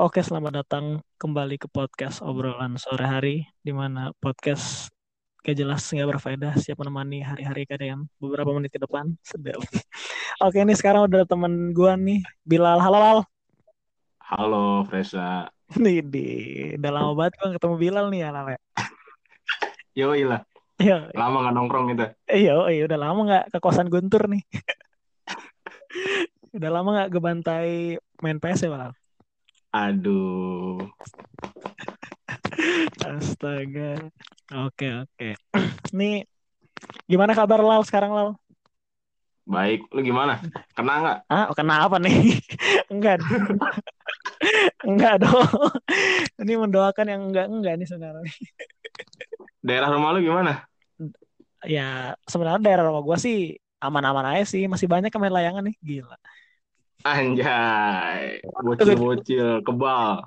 Oke, selamat datang kembali ke podcast obrolan sore hari, di mana podcast gak jelas nggak berfaedah siap menemani hari-hari kalian beberapa menit ke depan. Sedap. Oke, ini sekarang udah temen gua nih, Bilal. Halo, Lal. Halo, Fresa. Nih, di udah lama banget gua ketemu Bilal nih ya, Lal. ya. Yo, lah. Iya, Lama nggak nongkrong gitu. iya, iya, udah lama nggak ke kosan Guntur nih. udah lama nggak gebantai main PS ya, Lal? Aduh. Astaga. Oke, oke. Nih, gimana kabar Lal sekarang, Lal? Baik, lu gimana? Kena nggak? Ah, kenapa nih? Enggak. enggak dong. Ini mendoakan yang enggak-enggak nih sebenarnya. Daerah rumah lu gimana? Ya, sebenarnya daerah rumah gua sih aman-aman aja sih. Masih banyak yang main layangan nih. Gila. Anjay, bocil-bocil kebal.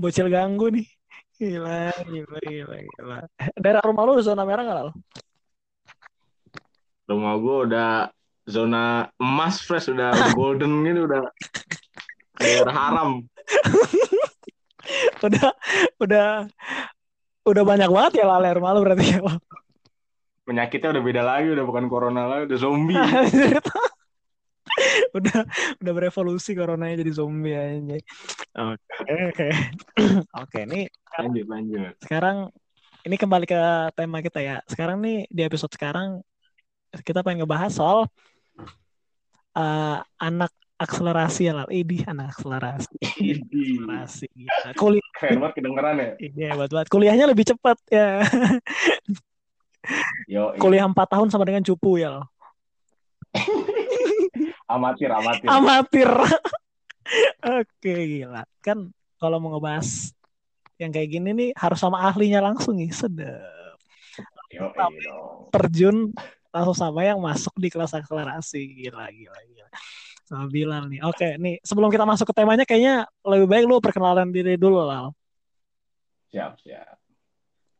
Bocil ganggu nih. Gila, gila, gila, gila. Daerah rumah lu zona merah nggak, Lal? Rumah gua udah zona emas fresh, udah golden gitu, udah daerah haram. Udah, udah, udah banyak banget ya Lal rumah lu berarti ya. Penyakitnya udah beda lagi, udah bukan corona lagi, udah zombie. udah udah berevolusi coronanya jadi zombie aja. Oke, oke. Oke, nih Lanjut, lanjut. sekarang ini kembali ke tema kita ya. Sekarang nih di episode sekarang kita pengen ngebahas soal eh, anak akselerasi ya lah. Ini anak akselerasi. Akselerasi. Kuliah Keren banget kedengeran ya. ini hebat banget. Kuliahnya lebih cepat ya. Yo, Kuliah 4 tahun sama dengan cupu ya. Amatir, amatir. Amatir. Oke, gila. Kan kalau mau ngebahas yang kayak gini nih harus sama ahlinya langsung nih. Yo, dong. Terjun langsung sama yang masuk di kelas akselerasi. Gila, gila, gila. Sama Bilal nih. Oke, nih sebelum kita masuk ke temanya kayaknya lebih baik lu perkenalan diri dulu, Lal. Siap, siap.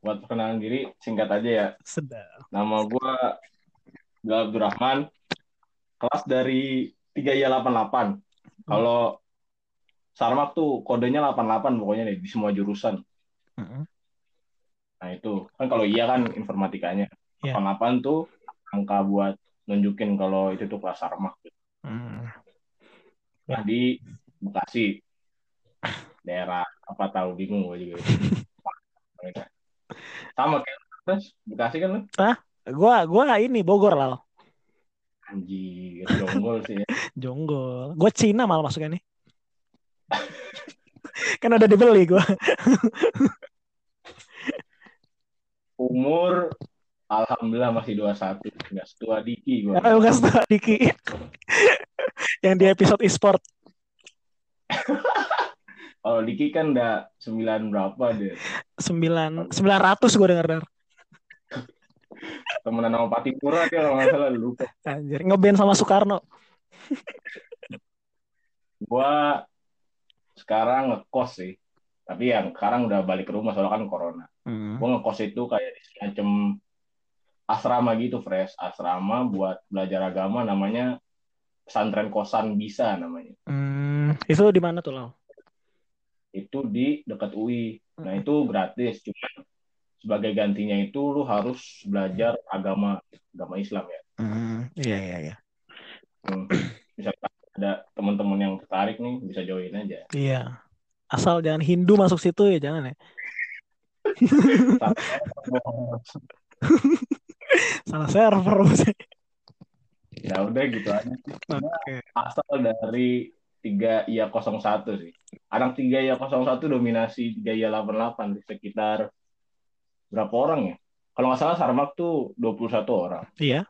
Buat perkenalan diri, singkat aja ya. Sedap. Nama gue Bilal Abdurrahman, kelas dari 3I88. Kalau Sarmak tuh kodenya 88 pokoknya deh, di semua jurusan. Heeh. Nah itu, kan kalau iya kan informatikanya. Iya. 88 tuh angka buat nunjukin kalau itu tuh kelas Sarmak. Hmm. Nah di Bekasi, daerah apa tahu bingung gue juga. Sama kayak. Bekasi kan lu? Gua gua ini Bogor, Lal. Anjir, jonggol sih ya. Jonggol. Gua Cina malah masuknya nih. kan udah dibeli gua. Umur Alhamdulillah masih 21. Nggak setua Diki gue. Gas tuh Diki. yang di episode e-sport. Kalau Diki kan udah 9 berapa deh. sembilan sembilan ratus gue denger denger Temenan sama Patipura dia kalau nggak salah lupa. anjir ngeband sama Soekarno Gua sekarang ngekos sih. Tapi yang sekarang udah balik ke rumah soalnya kan corona. Hmm. Gua ngekos itu kayak di semacam asrama gitu, fresh. Asrama buat belajar agama namanya pesantren kosan bisa namanya. Hmm, itu di mana tuh Lau? Itu di dekat UI. Nah, itu gratis. Cuma sebagai gantinya itu lu harus belajar agama agama Islam ya. Hmm, iya iya iya. Hmm. Misalkan ada teman-teman yang tertarik nih bisa join aja. Iya. Asal jangan Hindu masuk situ ya jangan ya. Salah server sih. ya udah gitu aja. Oke. Asal dari 3 IA 01 sih. Anak 3 IA 01 dominasi 3 IA 88 di sekitar berapa orang ya? Kalau nggak salah Sarmak tuh 21 orang. Iya.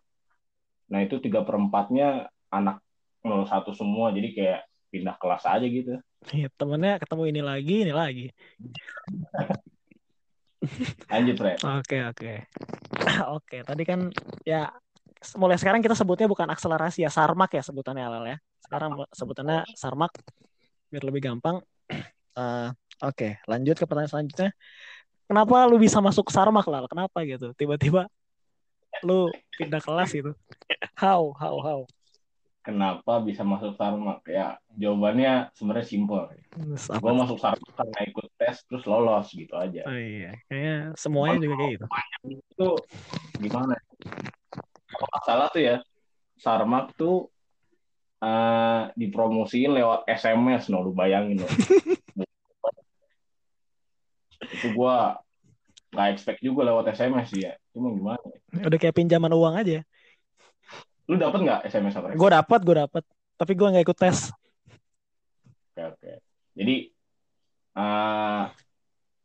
Nah itu 3 per 4-nya anak 01 semua. Jadi kayak pindah kelas aja gitu. Iya, temennya ketemu ini lagi, ini lagi. Lanjut, Re. Oke, oke. Oke, tadi kan ya mulai sekarang kita sebutnya bukan akselerasi ya, sarmak ya sebutannya Alal ya. Sekarang sebutannya sarmak biar lebih gampang. Eh, oke, lanjut ke pertanyaan selanjutnya. Kenapa lu bisa masuk sarmak Lal? Kenapa gitu? Tiba-tiba lu pindah kelas gitu. How, how, how? kenapa bisa masuk Sarmak? Ya, jawabannya sebenarnya simpel. Gue masuk Sarmak karena ikut tes terus lolos gitu aja. Oh iya, kayaknya semuanya juga kayak gitu. Itu gimana? Kalau nggak salah tuh ya, Sarmak tuh eh, dipromosiin lewat SMS, no, lu bayangin loh. itu gue nggak expect juga lewat SMS sih ya. Cuma gimana? ya? Udah kayak pinjaman uang aja. Lu dapet nggak SMS apa? Gue dapat, gue dapat. Tapi gue nggak ikut tes. Oke, oke. Jadi eh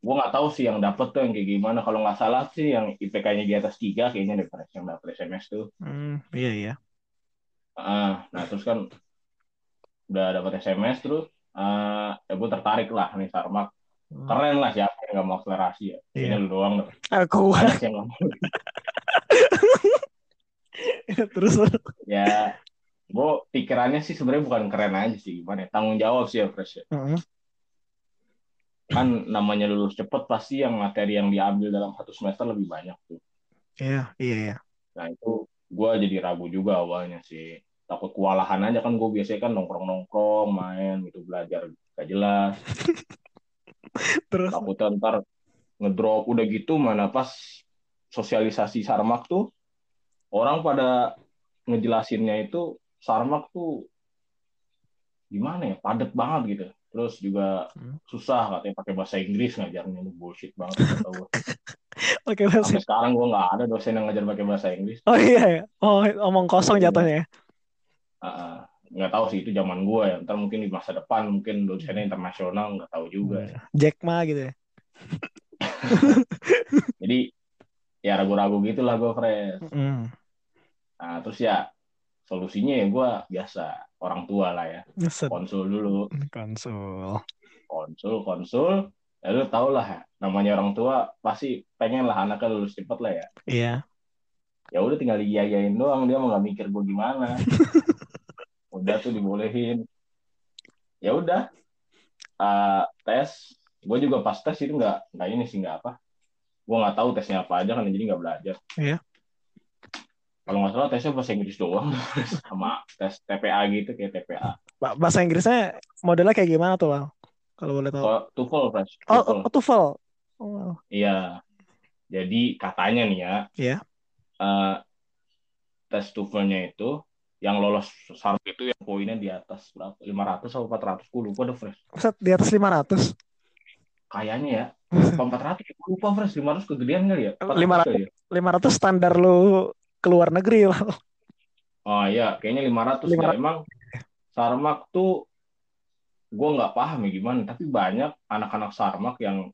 gue nggak tahu sih yang dapet tuh yang kayak gimana. Kalau nggak salah sih yang IPK-nya di atas tiga kayaknya deh Pres, yang dapet SMS tuh. Hmm, iya iya. Ah, nah terus kan udah dapat SMS terus eh ya gue tertarik lah nih Sarmak. Hmm. Keren lah siapa yang nggak mau akselerasi ya. Kayaknya Iya. lu doang. Aku Banyak yang mau. terus Ya gue pikirannya sih sebenarnya bukan keren aja sih gimana ya. Tanggung jawab sih ya Pres ya. Heeh. Kan namanya lulus cepet pasti yang materi yang diambil dalam satu semester lebih banyak tuh. Iya iya iya. Nah itu gue jadi ragu juga awalnya sih. Takut kewalahan aja kan gue biasanya kan nongkrong-nongkrong, main gitu belajar gak jelas. Terus Takutnya ntar ngedrop udah gitu mana pas sosialisasi Sarmak tuh orang pada ngejelasinnya itu Sarmak tuh gimana ya padet banget gitu. Terus juga Hmm. susah katanya pakai bahasa Inggris ngajarnya itu bullshit banget. gua. oke bahasa. Sampai sekarang gue nggak ada dosen yang ngajar pakai bahasa Inggris. Oh iya ya. Oh omong kosong jatuhnya ya. Ah, ah. Nggak tahu sih itu zaman gue ya ntar mungkin di masa depan mungkin dosennya internasional nggak tahu juga ya. Jack Ma gitu ya. jadi ya ragu-ragu gitulah gue fresh Hmm. nah terus ya solusinya ya gue biasa orang tua lah ya Set. konsul dulu Konsul. konsul konsul ya lu tau lah ya, namanya orang tua pasti pengen lah anaknya lulus cepet lah ya Iya. ya udah tinggal diiyain doang dia mau nggak mikir gue gimana udah tuh dibolehin ya udah Eh, tes gue juga pas tes itu nggak nggak ini sih nggak apa gue nggak tahu tesnya apa aja kan jadi nggak belajar Iya. kalau nggak salah tesnya bahasa Inggris doang sama tes TPA gitu kayak TPA Ba- Bahasa Inggrisnya modelnya kayak gimana tuh, Lal? Kalau boleh tahu. oh, TOEFL fresh Oh, TOEFL. oh, TOEFL. Oh, iya jadi katanya nih ya Iya. eh, tes TOEFL-nya itu yang lolos sarp itu yang poinnya di atas berapa 500 atau 400 gue lupa deh fresh set di atas 500. kayaknya ya apa 400 gue lupa fresh 500 kegedean kali ya 500. kali ya 500 standar lu keluar negeri, Lal. Oh iya, kayaknya 500 ya. 500. Emang Sarmak tuh gue nggak paham ya gimana, tapi banyak anak-anak Sarmak yang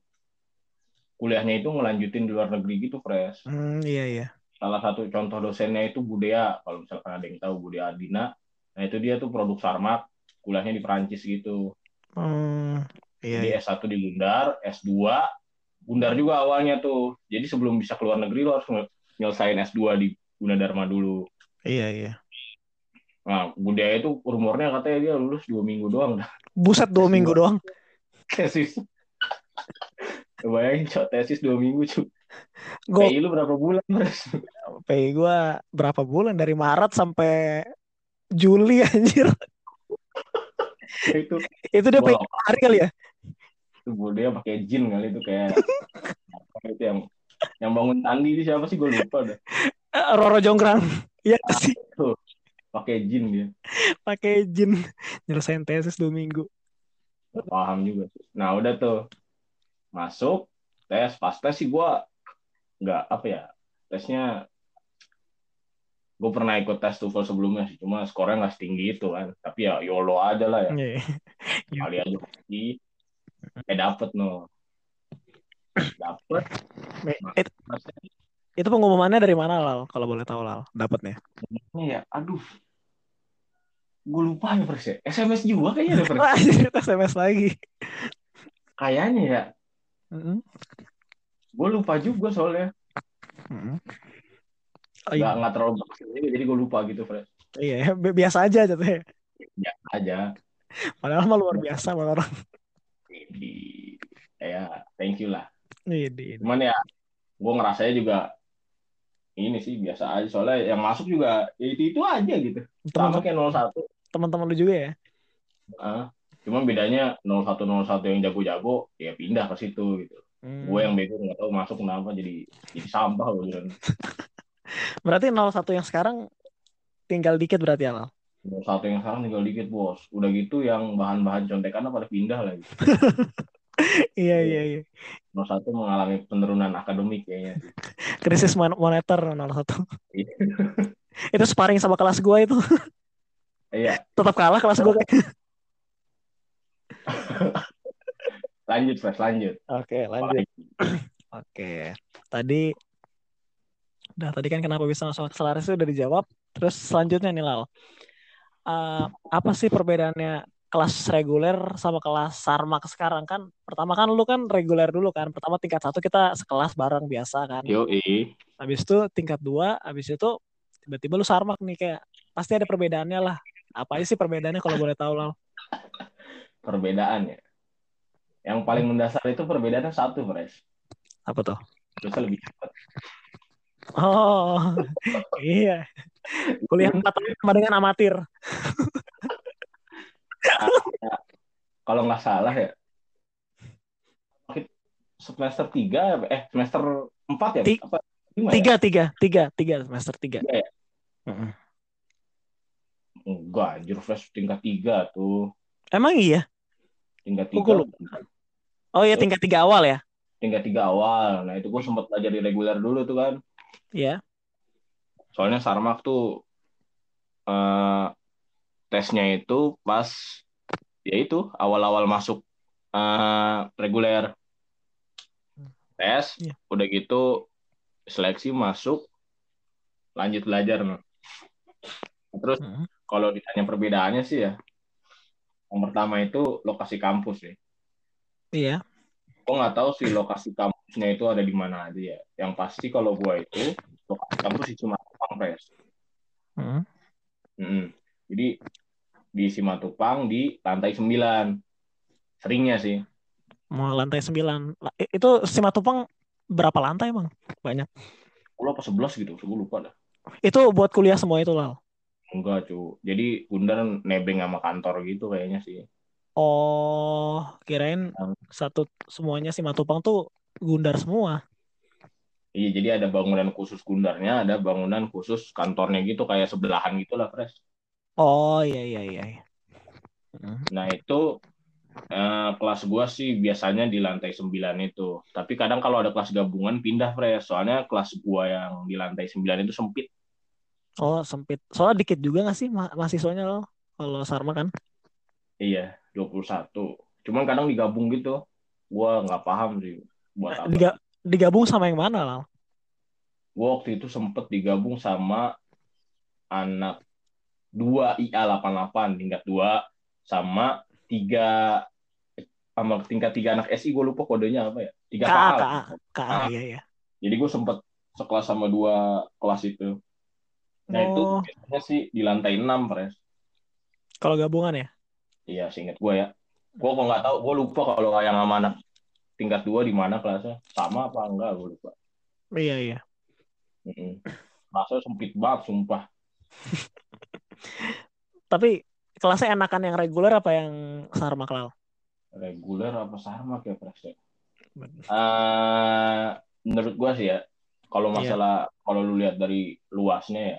kuliahnya itu ngelanjutin di luar negeri gitu, Fresh. Hmm, iya iya. Salah satu contoh dosennya itu Budea, kalau misalkan ada yang tahu Budea Adina. Nah itu dia tuh produk Sarmak, kuliahnya di Perancis gitu. Hmm, iya Jadi iya. S1 di Bundar, S2, Bundar juga awalnya tuh. Jadi sebelum bisa keluar negeri lo harus nyelesain S2 di Gunadarma dulu. Iya iya. Nah, Budaya itu rumornya katanya dia lulus dua minggu doang Buset dua S2. minggu doang. tesis. Bayangin cok tesis dua minggu cuy. Gue PI lu berapa bulan Bres? pay gue berapa bulan dari Maret sampai Juli anjir. itu Itu dia bolong. hari kali ya. Itu Budaya pakai jin kali itu kayak apa itu yang yang bangun tandi itu siapa sih gue lupa dah. Eh, Roro Jonggrang. Iya sih, Pakai jin dia. pakai izin nyelesain tesis dua minggu. Nggak Paham juga. Nah udah tuh masuk tes pas tes sih gue nggak apa ya tesnya gue pernah ikut tes TOEFL sebelumnya sih cuma skornya nggak setinggi itu kan tapi ya YOLO aja lah ya Iya. kali aja lagi eh dapet no dapet It- itu pengumumannya dari mana Lal? Kalau boleh tahu Lal, dapatnya. ini ya aduh gue lupa ya ya SMS juga kayaknya anjir, SMS lagi. kayaknya ya. Gue lupa juga soalnya. Mm-mm. Oh, nggak iya, nggak terlalu bagus jadi jadi gue lupa gitu Pres iya, bi- biasa aja jatuhnya. ya. Aja. Padahal mah luar biasa buat orang. di ya thank you lah. Ini, cuman ya gue ngerasanya juga ini sih biasa aja. Soalnya yang masuk juga ya itu itu aja gitu. Sama Teman-teman kayak 01 teman-teman lu juga ya? Ah, cuman bedanya 01 01 yang jago-jago ya pindah ke situ gitu Hmm. gue yang bego nggak tahu masuk kenapa jadi jadi sampah loh gitu. Berarti 01 yang sekarang tinggal dikit berarti ya, Lal? satu yang sekarang tinggal dikit bos udah gitu yang bahan-bahan contekannya pada pindah lagi Iya, iya, iya. 01 mengalami penurunan akademik kayaknya. Krisis mon- moneter 01. Iya. itu sparring sama kelas gua itu. iya Tetap kalah kelas gua. Lanjut Fres lanjut Oke, lanjut. Oke. Tadi udah tadi kan kenapa bisa masuk akselerasi udah dijawab. Terus selanjutnya nih Lal. Eh, apa sih perbedaannya kelas reguler sama kelas sarmak sekarang kan? Pertama kan lu kan reguler dulu kan. Pertama tingkat satu kita sekelas bareng biasa kan. yo Habis itu tingkat dua, habis itu tiba-tiba lu sarmak nih kayak pasti ada perbedaannya lah. Apa aja sih perbedaannya kalau boleh tahu Lal? perbedaan ya yang paling mendasar itu perbedaannya satu Fres Apa tuh? bisa lebih cepat Oh, iya. Kuliah empat tahun sama dengan amatir. kalau nggak salah ya semester tiga eh semester empat ya Ti- apa lima ya? Tiga, tiga, tiga, tiga semester tiga. Tiga ya? Mm-mm. enggak anjir fresh tingkat tiga tuh Emang iya? tingkat tiga gua Oh iya tingkat tiga awal ya? tingkat tiga awal nah itu gue sempat belajar di reguler dulu tuh kan Iya. soalnya sarmak tuh eh, tesnya itu pas ya itu awal-awal masuk eh, reguler tes Iya. udah gitu seleksi masuk lanjut belajar nah. terus Mm. kalau ditanya perbedaannya sih ya yang pertama itu lokasi kampus ya Iya. gue nggak tahu sih lokasi kampusnya itu ada di mana aja ya yang pasti kalau gue itu lokasi kampus di Simatupang Pres Mm. Mm-mm. jadi di Simatupang di lantai 9 seringnya sih Mau lantai sembilan. La- i- Itu Simatupang berapa lantai emang? Banyak. 10 apa 11 gitu gue lupa dah Itu buat kuliah semua itu Lal. enggak cu jadi Gundar nebeng sama kantor gitu kayaknya sih Oh, kirain satu semuanya Simatupang tuh Gundar semua. iya jadi ada bangunan khusus Gundarnya ada bangunan khusus kantornya gitu kayak sebelahan gitu lah Pres Oh iya iya iya. iya. Mm. Nah itu eh, kelas gua sih biasanya di lantai 9 itu. Tapi kadang kalau ada kelas gabungan pindah Pres. Soalnya kelas gua yang di lantai 9 itu sempit. Oh sempit. Soalnya dikit juga nggak sih ma- mahasiswanya Lal? Kalau Sarma kan? Iya, 21. Cuman kadang digabung gitu. Gua nggak paham sih buat Eh, apa. diga- digabung sama yang mana Lal? Gua waktu itu sempet digabung sama anak 2 IA 88 tingkat 2 sama tiga sama tingkat tiga anak SI gue lupa kodenya apa ya tiga KA, KA KA. KA, Ah. iya iya. Jadi gue sempet sekelas sama dua kelas itu. Nah itu Oh, biasanya sih di lantai 6, Pres. kalau gabungan ya? Iya, seinget gue ya. Gue kok nggak tahu, gue lupa kalau yang sama anak tingkat 2 di mana kelasnya. Sama apa enggak, gue lupa. Iya iya. Mm-mm. Kelasnya sempit banget, sumpah. Tapi kelasnya enakan yang reguler apa yang Sarma Lal? Reguler apa sama kayak Pres ya? Eh, menurut gue sih ya, kalau Iya. masalah, kalau lu lihat dari luasnya ya,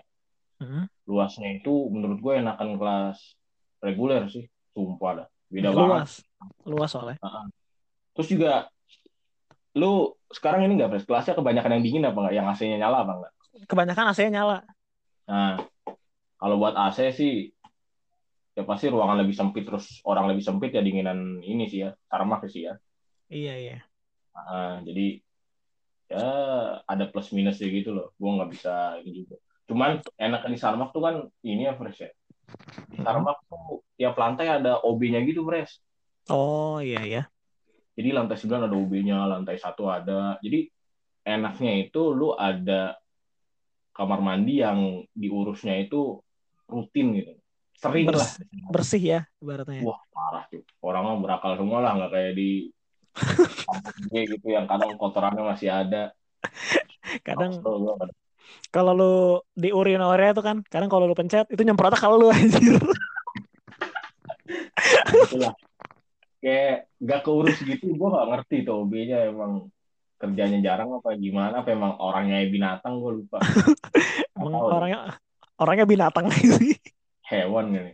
Hmm. luasnya itu menurut gue enakan kelas reguler sih. Sumpah dah. Beda banget. Luas, luas soalnya. Terus juga lu sekarang ini nggak Pres? Kelasnya kebanyakan yang dingin apa nggak? Yang AC-nya nyala apa nggak? Kebanyakan AC-nya nyala. Nah, kalau buat AC sih ya pasti ruangan lebih sempit terus orang lebih sempit ya dinginan ini sih ya, Sarmak sih ya. Iya iya. Nah, jadi ya ada plus minusnya gitu loh. Gua nggak bisa ini juga. Cuman enak di Sarmak tuh kan ini ya Pres ya. Di Sarmak tuh tiap lantai ada OB-nya gitu Pres. Oh iya iya. Jadi lantai 9 ada UB-nya, lantai satu ada. Jadi enaknya itu lu ada kamar mandi yang diurusnya itu rutin gitu. Sering Bers- lah. Bersih ya ibaratnya. Wah, parah tuh. Orangnya berakal semua lah, nggak kayak di kampus gue gitu yang kadang kotorannya masih ada. Kadang. Kalau lu di urinoria itu kan kadang kalau lu pencet itu nyemprotnya kalau lu anjir. Nah, itulah. Kayak gak keurus gitu gue gak ngerti tuh OB-nya emang kerjanya jarang apa gimana apa emang orangnya binatang gue lupa. Emang orangnya orangnya binatang. Sih hewan ini.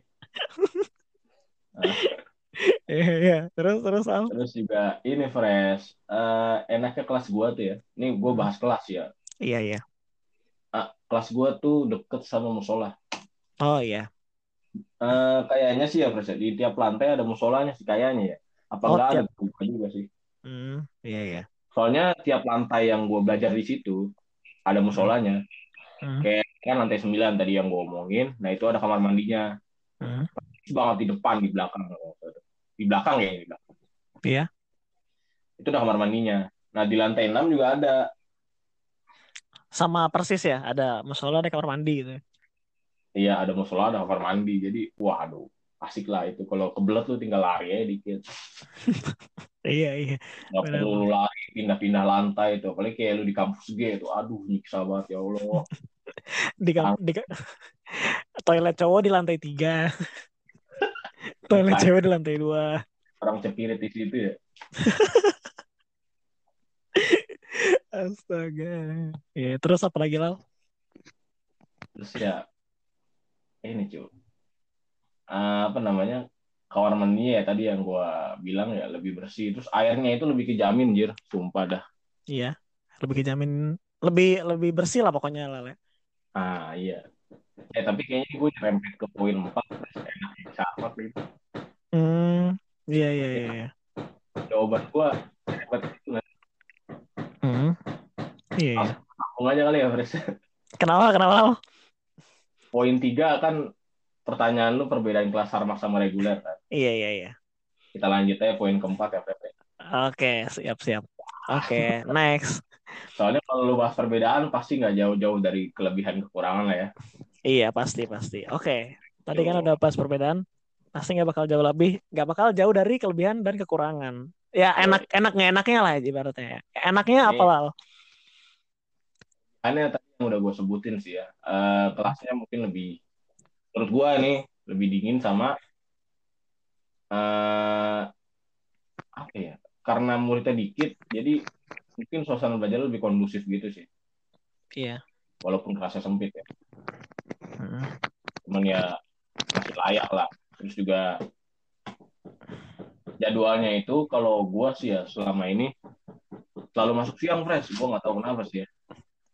Iya, iya. terus terus Al. terus juga ini fresh. Eh, enaknya kelas gue tuh ya. Ini gue bahas kelas ya. Iya, iya. Ah, kelas gue tuh deket sama musola Oh iya. Eh, kayaknya sih ya fresh ya. di tiap lantai ada musolanya sih kayaknya ya apa Oh, enggak ada tiap- Lupa juga sih Hmm, iya, iya. soalnya tiap lantai yang gue belajar di situ ada musolanya Hmm, kayak kan lantai 9 tadi yang gue omongin nah itu ada kamar mandinya hmm. banget di depan di belakang di belakang ya di belakang. Iya. itu ada kamar mandinya nah di lantai 6 juga ada Sama persis ya, ada musola ada kamar mandi gitu. iya ada musola ada kamar mandi. Jadi wah aduh asik lah itu. Kalau kebelet lu tinggal lari aja dikit. Iya, iya. nggak perlu lu lari pindah-pindah lantai itu. Apalagi kayak lu di kampus G itu. Aduh nyiksa banget ya Allah. Di, kam- di ka- toilet cowok di lantai tiga. toilet cewek di lantai dua. orang cepirit di situ ya Astaga. Iya, terus apa lagi Lal? terus ya ini cuy Ah, apa namanya kamar mandinya ya tadi yang gua bilang ya lebih bersih terus airnya itu lebih kejamin jir sumpah dah Iya, lebih kejamin lebih lebih bersih lah pokoknya Lal. ya. ah iya eh tapi kayaknya gue nyerempet ke poin 4 terus enak sama gitu Hmm, iya iya iya. iya. jawaban gua nyerempet itu Hmm. Iya, iya. langsung aja kali ya Fres Kenapa kenapa poin 3 kan pertanyaan lu perbedaan kelas sarmak sama reguler kan Iya iya iya. kita lanjut aja poin keempat ya Fres Oke, siap siap. Oke, next. soalnya kalau lu bahas perbedaan pasti nggak jauh-jauh dari kelebihan kekurangan lah ya Iya pasti pasti. Oke, tadi kan udah bahas perbedaan. Pasti nggak bakal jauh lebih, nggak bakal jauh dari kelebihan dan kekurangan. Ya enak enak nggak enaknya lah ibaratnya. Enaknya apa Oke. Lal? Aneh tadi yang udah gue sebutin sih ya Eh, kelasnya mungkin lebih menurut gue nih lebih dingin sama eh apa ya karena muridnya dikit jadi mungkin suasana belajar lebih kondusif gitu sih Iya. walaupun kelasnya sempit ya Hmm. cuman ya masih layak lah terus juga jadwalnya itu kalau gue sih ya selama ini selalu masuk siang fresh gue nggak tahu kenapa sih ya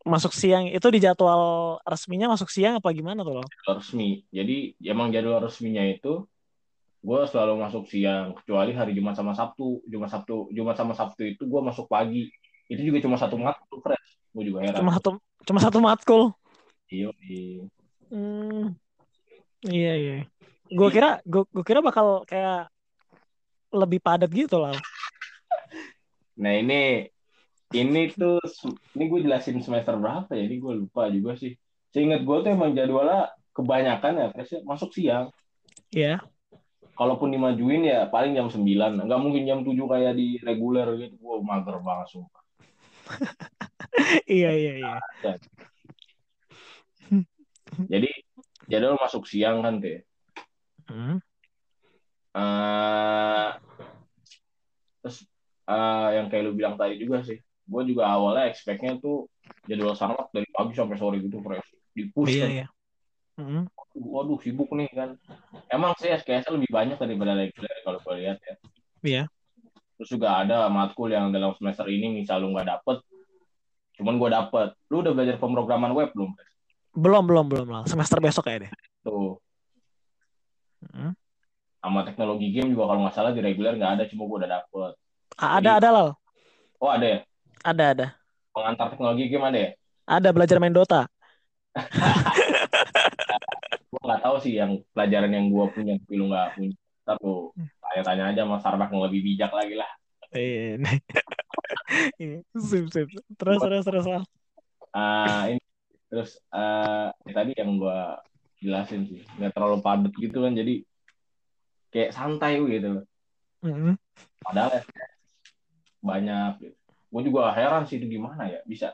Masuk siang itu di jadwal resminya masuk siang apa gimana tuh jadwal resmi jadi emang jadwal resminya itu gue selalu masuk siang kecuali hari Jumat sama Sabtu Jumat Sabtu Jumat sama Sabtu itu gue masuk pagi itu juga cuma satu matkul fresh gue juga heran Cuma satu cuma satu matkul. iya iya. Hmm. Iya iya. Gue kira gue kira bakal kayak lebih padat gitu Lal. nah ini ini tuh ini gue jelasin semester berapa ya ini gue lupa juga sih seingat gue tuh emang jadwalnya kebanyakan ya fresh ya, masuk siang Iya. kalaupun dimajuin ya paling jam 9 nggak mungkin jam 7 kayak di reguler gitu gue mager banget sumpah iya iya iya. jadi jadwal masuk siang kan ya. Hmm. Eh, eh, yang kayak lu bilang tadi juga sih gue juga awalnya expect-nya tuh jadwal sarmak dari pagi sampai sore gitu fresh di push Iya kan iya. Hmm. waduh sibuk nih kan emang sih SKS lebih banyak daripada reguler kalau gue lihat ya Iya. terus juga ada matkul yang dalam semester ini misal lu nggak dapet cuman gue dapet lu udah belajar pemrograman web belum Belum belum belum Lal. Semester besok ya deh. tuh Hmm. sama teknologi game juga kalau nggak salah di reguler nggak ada cuma gue udah dapet Ada ada Lal. oh ada ya Ada ada. pengantar teknologi game ada ya Ada belajar main Dota. gue nggak tahu sih yang pelajaran yang gue punya tapi lu nggak punya lu tanya-tanya aja sama Sarmak yang lebih bijak lagi lah. Sip, sip. Terus terus terus Lal. Ah, ini terus eh ya tadi yang gue jelasin sih nggak terlalu padat gitu kan jadi kayak santai gitu Hmm. padahal ya banyak gitu. gue juga heran sih itu gimana ya bisa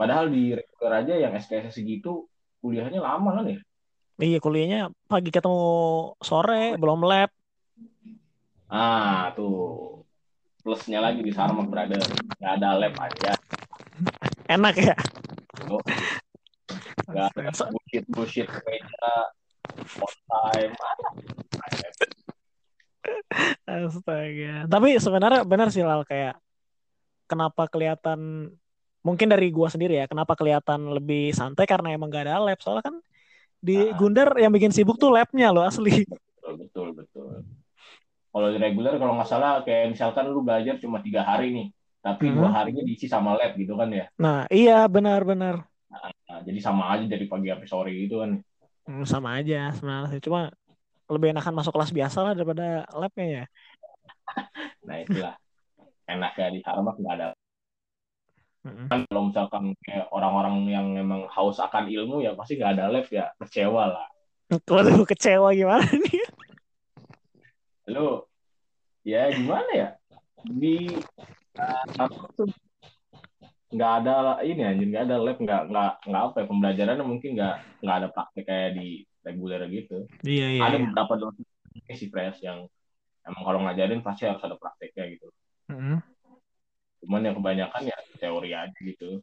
Padahal di reguler aja yang SKS segitu kuliahnya lama kan ya? Iya kuliahnya pagi ketemu sore belum lab. Ah tuh plusnya lagi di Sarmak brother nggak ada lab aja. Enak ya. Tuh. Nggak ada bullshit bullshit meja on time. Astaga. Tapi sebenarnya benar sih Lal kayak kenapa kelihatan mungkin dari gua sendiri ya, kenapa kelihatan lebih santai karena emang gak ada lab. Soalnya kan di Ah. Gundar yang bikin sibuk tuh labnya loh asli. Betul betul betul. Kalau di reguler kalau nggak salah kayak misalkan lu belajar cuma tiga hari nih, tapi Mhm. dua harinya diisi sama lab gitu kan ya. Nah, iya benar-benar. Nah, jadi sama aja dari pagi sampai sore gitu kan. Hmm, sama aja sebenarnya. Cuma lebih enakan masuk kelas biasa lah daripada labnya ya. Nah itulah enaknya di Sarmak nggak ada. Kan kalau misalkan kayak orang-orang yang memang haus akan ilmu ya pasti nggak ada lab ya kecewa lah. Waduh kecewa gimana nih? Lu ya gimana ya di uh, Sarmak tuh nggak ada ini anjir nggak ada lab nggak nggak nggak apa ya pembelajarannya mungkin nggak nggak ada praktek kayak di reguler gitu. Iya iya. ada iya. beberapa dosen sih pres yang emang kalau ngajarin pasti harus ada prakteknya gitu. Mm-mm. Cuman yang kebanyakan ya teori aja gitu.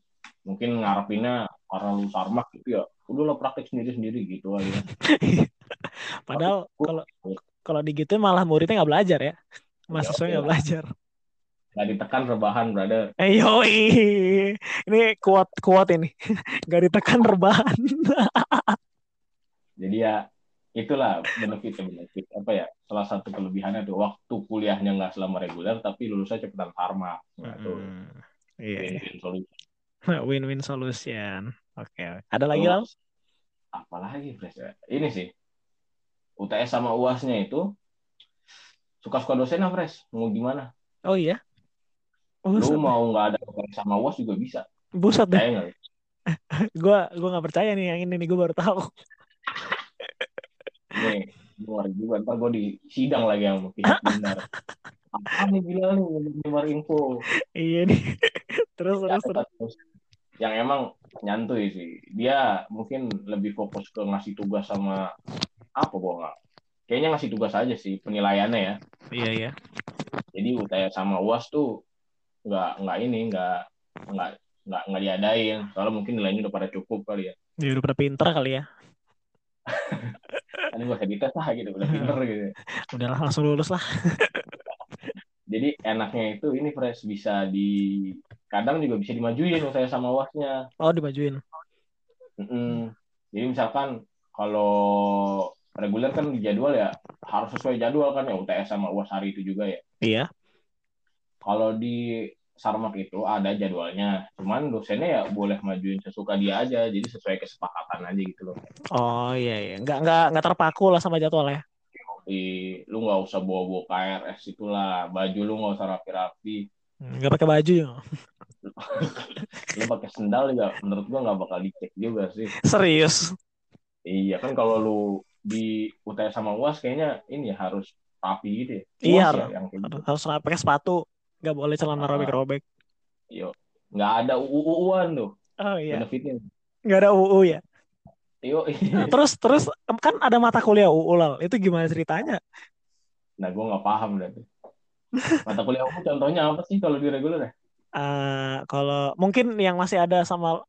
Mungkin ngarepinnya karena lu sarmak gitu ya, udah lo praktek sendiri-sendiri gitu aja. Padahal kalau kalau digituin malah muridnya nggak belajar ya. Mahasiswa nggak Iya. belajar. Gak ditekan rebahan, brother. Eh yoi. Ini kuat kuat ini. Gak ditekan rebahan. Jadi ya itulah benefit benefit apa ya salah satu kelebihannya tuh waktu kuliahnya nggak selama reguler tapi lulusnya cepetan farma nah, Mm, Iya. iya. win-win solusi. Win-win solution. Oke. oke. Ada lagi Lam? apalagi Pres ya? ini sih UTS sama uasnya itu suka-suka dosen lah Pres mau gimana Oh iya. lu Buset, mau nggak ada UTS sama uas juga bisa buset deh. Gue gua nggak percaya nih yang ini nih gue baru tahu. Nih luar juga ntar gue di sidang lagi yang pihak benar apa nih bilang nih nyebar info iya nih. terus terus terus. yang emang nyantuy sih dia mungkin lebih fokus ke ngasih tugas sama apa gua nggak kayaknya ngasih tugas aja sih penilaiannya ya Iya iya. jadi UTS sama UAS tuh nggak nggak ini nggak nggak nggak nggak diadain soalnya mungkin nilainya udah pada cukup kali ya Dia udah pada pinter kali ya. kan gak usah dites lah gitu udah pinter gitu Udahlah langsung lulus lah. jadi enaknya itu ini fresh bisa di kadang juga bisa dimajuin UTS sama UASnya Oh dimajuin. Mm-mm. jadi misalkan kalau reguler kan di jadwal ya harus sesuai jadwal kan ya UTS sama UAS hari itu juga ya Iya. kalau di Sarmak itu ada jadwalnya cuman dosennya ya boleh majuin sesuka dia aja jadi sesuai kesepakatan aja gitu loh Oh iya iya. Nggak nggak nggak terpaku lah sama jadwal ya. Di, lu nggak usah bawa-bawa KRS itulah baju lu nggak usah rapi-rapi Nggak pakai baju ya. lu pakai sendal juga menurut gua nggak bakal dicek juga sih Serius. iya kan kalau lu di UTS sama UAS kayaknya ini harus rapi gitu ya Iya, UAS harus- ya yang gitu. Harus pakai sepatu. Nggak boleh celana Ah. robek-robek. Yo, nggak ada UU-UUan tuh Oh iya. benefitnya. Nggak ada UU ya. Yo, Terus terus kan ada mata kuliah UU lah. Itu gimana ceritanya? nah gue nggak paham deh. Mata kuliah UU contohnya apa sih kalau di reguler ya? Eh kalau mungkin yang masih ada sama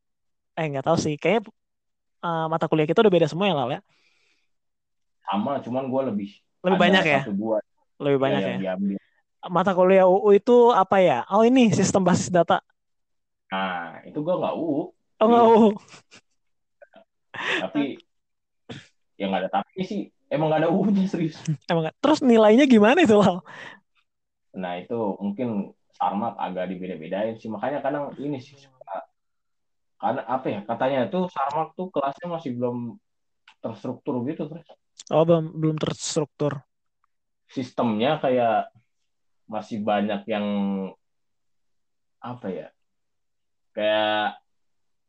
eh nggak tahu sih. Kayaknya eh, mata kuliah kita udah beda semua ya Lal ya. Sama, cuman gue lebih Lebih banyak ya. Dua Lebih banyak ya. yang diambil. Mata kuliah UU itu apa ya? Oh ini sistem basis data. Nah, itu gue nggak UU, Oh nggak. UU. tapi yang nggak ada tapi sih emang nggak ada UU-nya serius. Emang nggak. Terus nilainya gimana itu Lal? Nah itu mungkin Sarmak agak dibeda-bedain sih, makanya kadang ini sih karena apa ya katanya tuh Sarmak tuh kelasnya masih belum terstruktur gitu terus Oh belum belum terstruktur. sistemnya kayak masih banyak yang apa ya kayak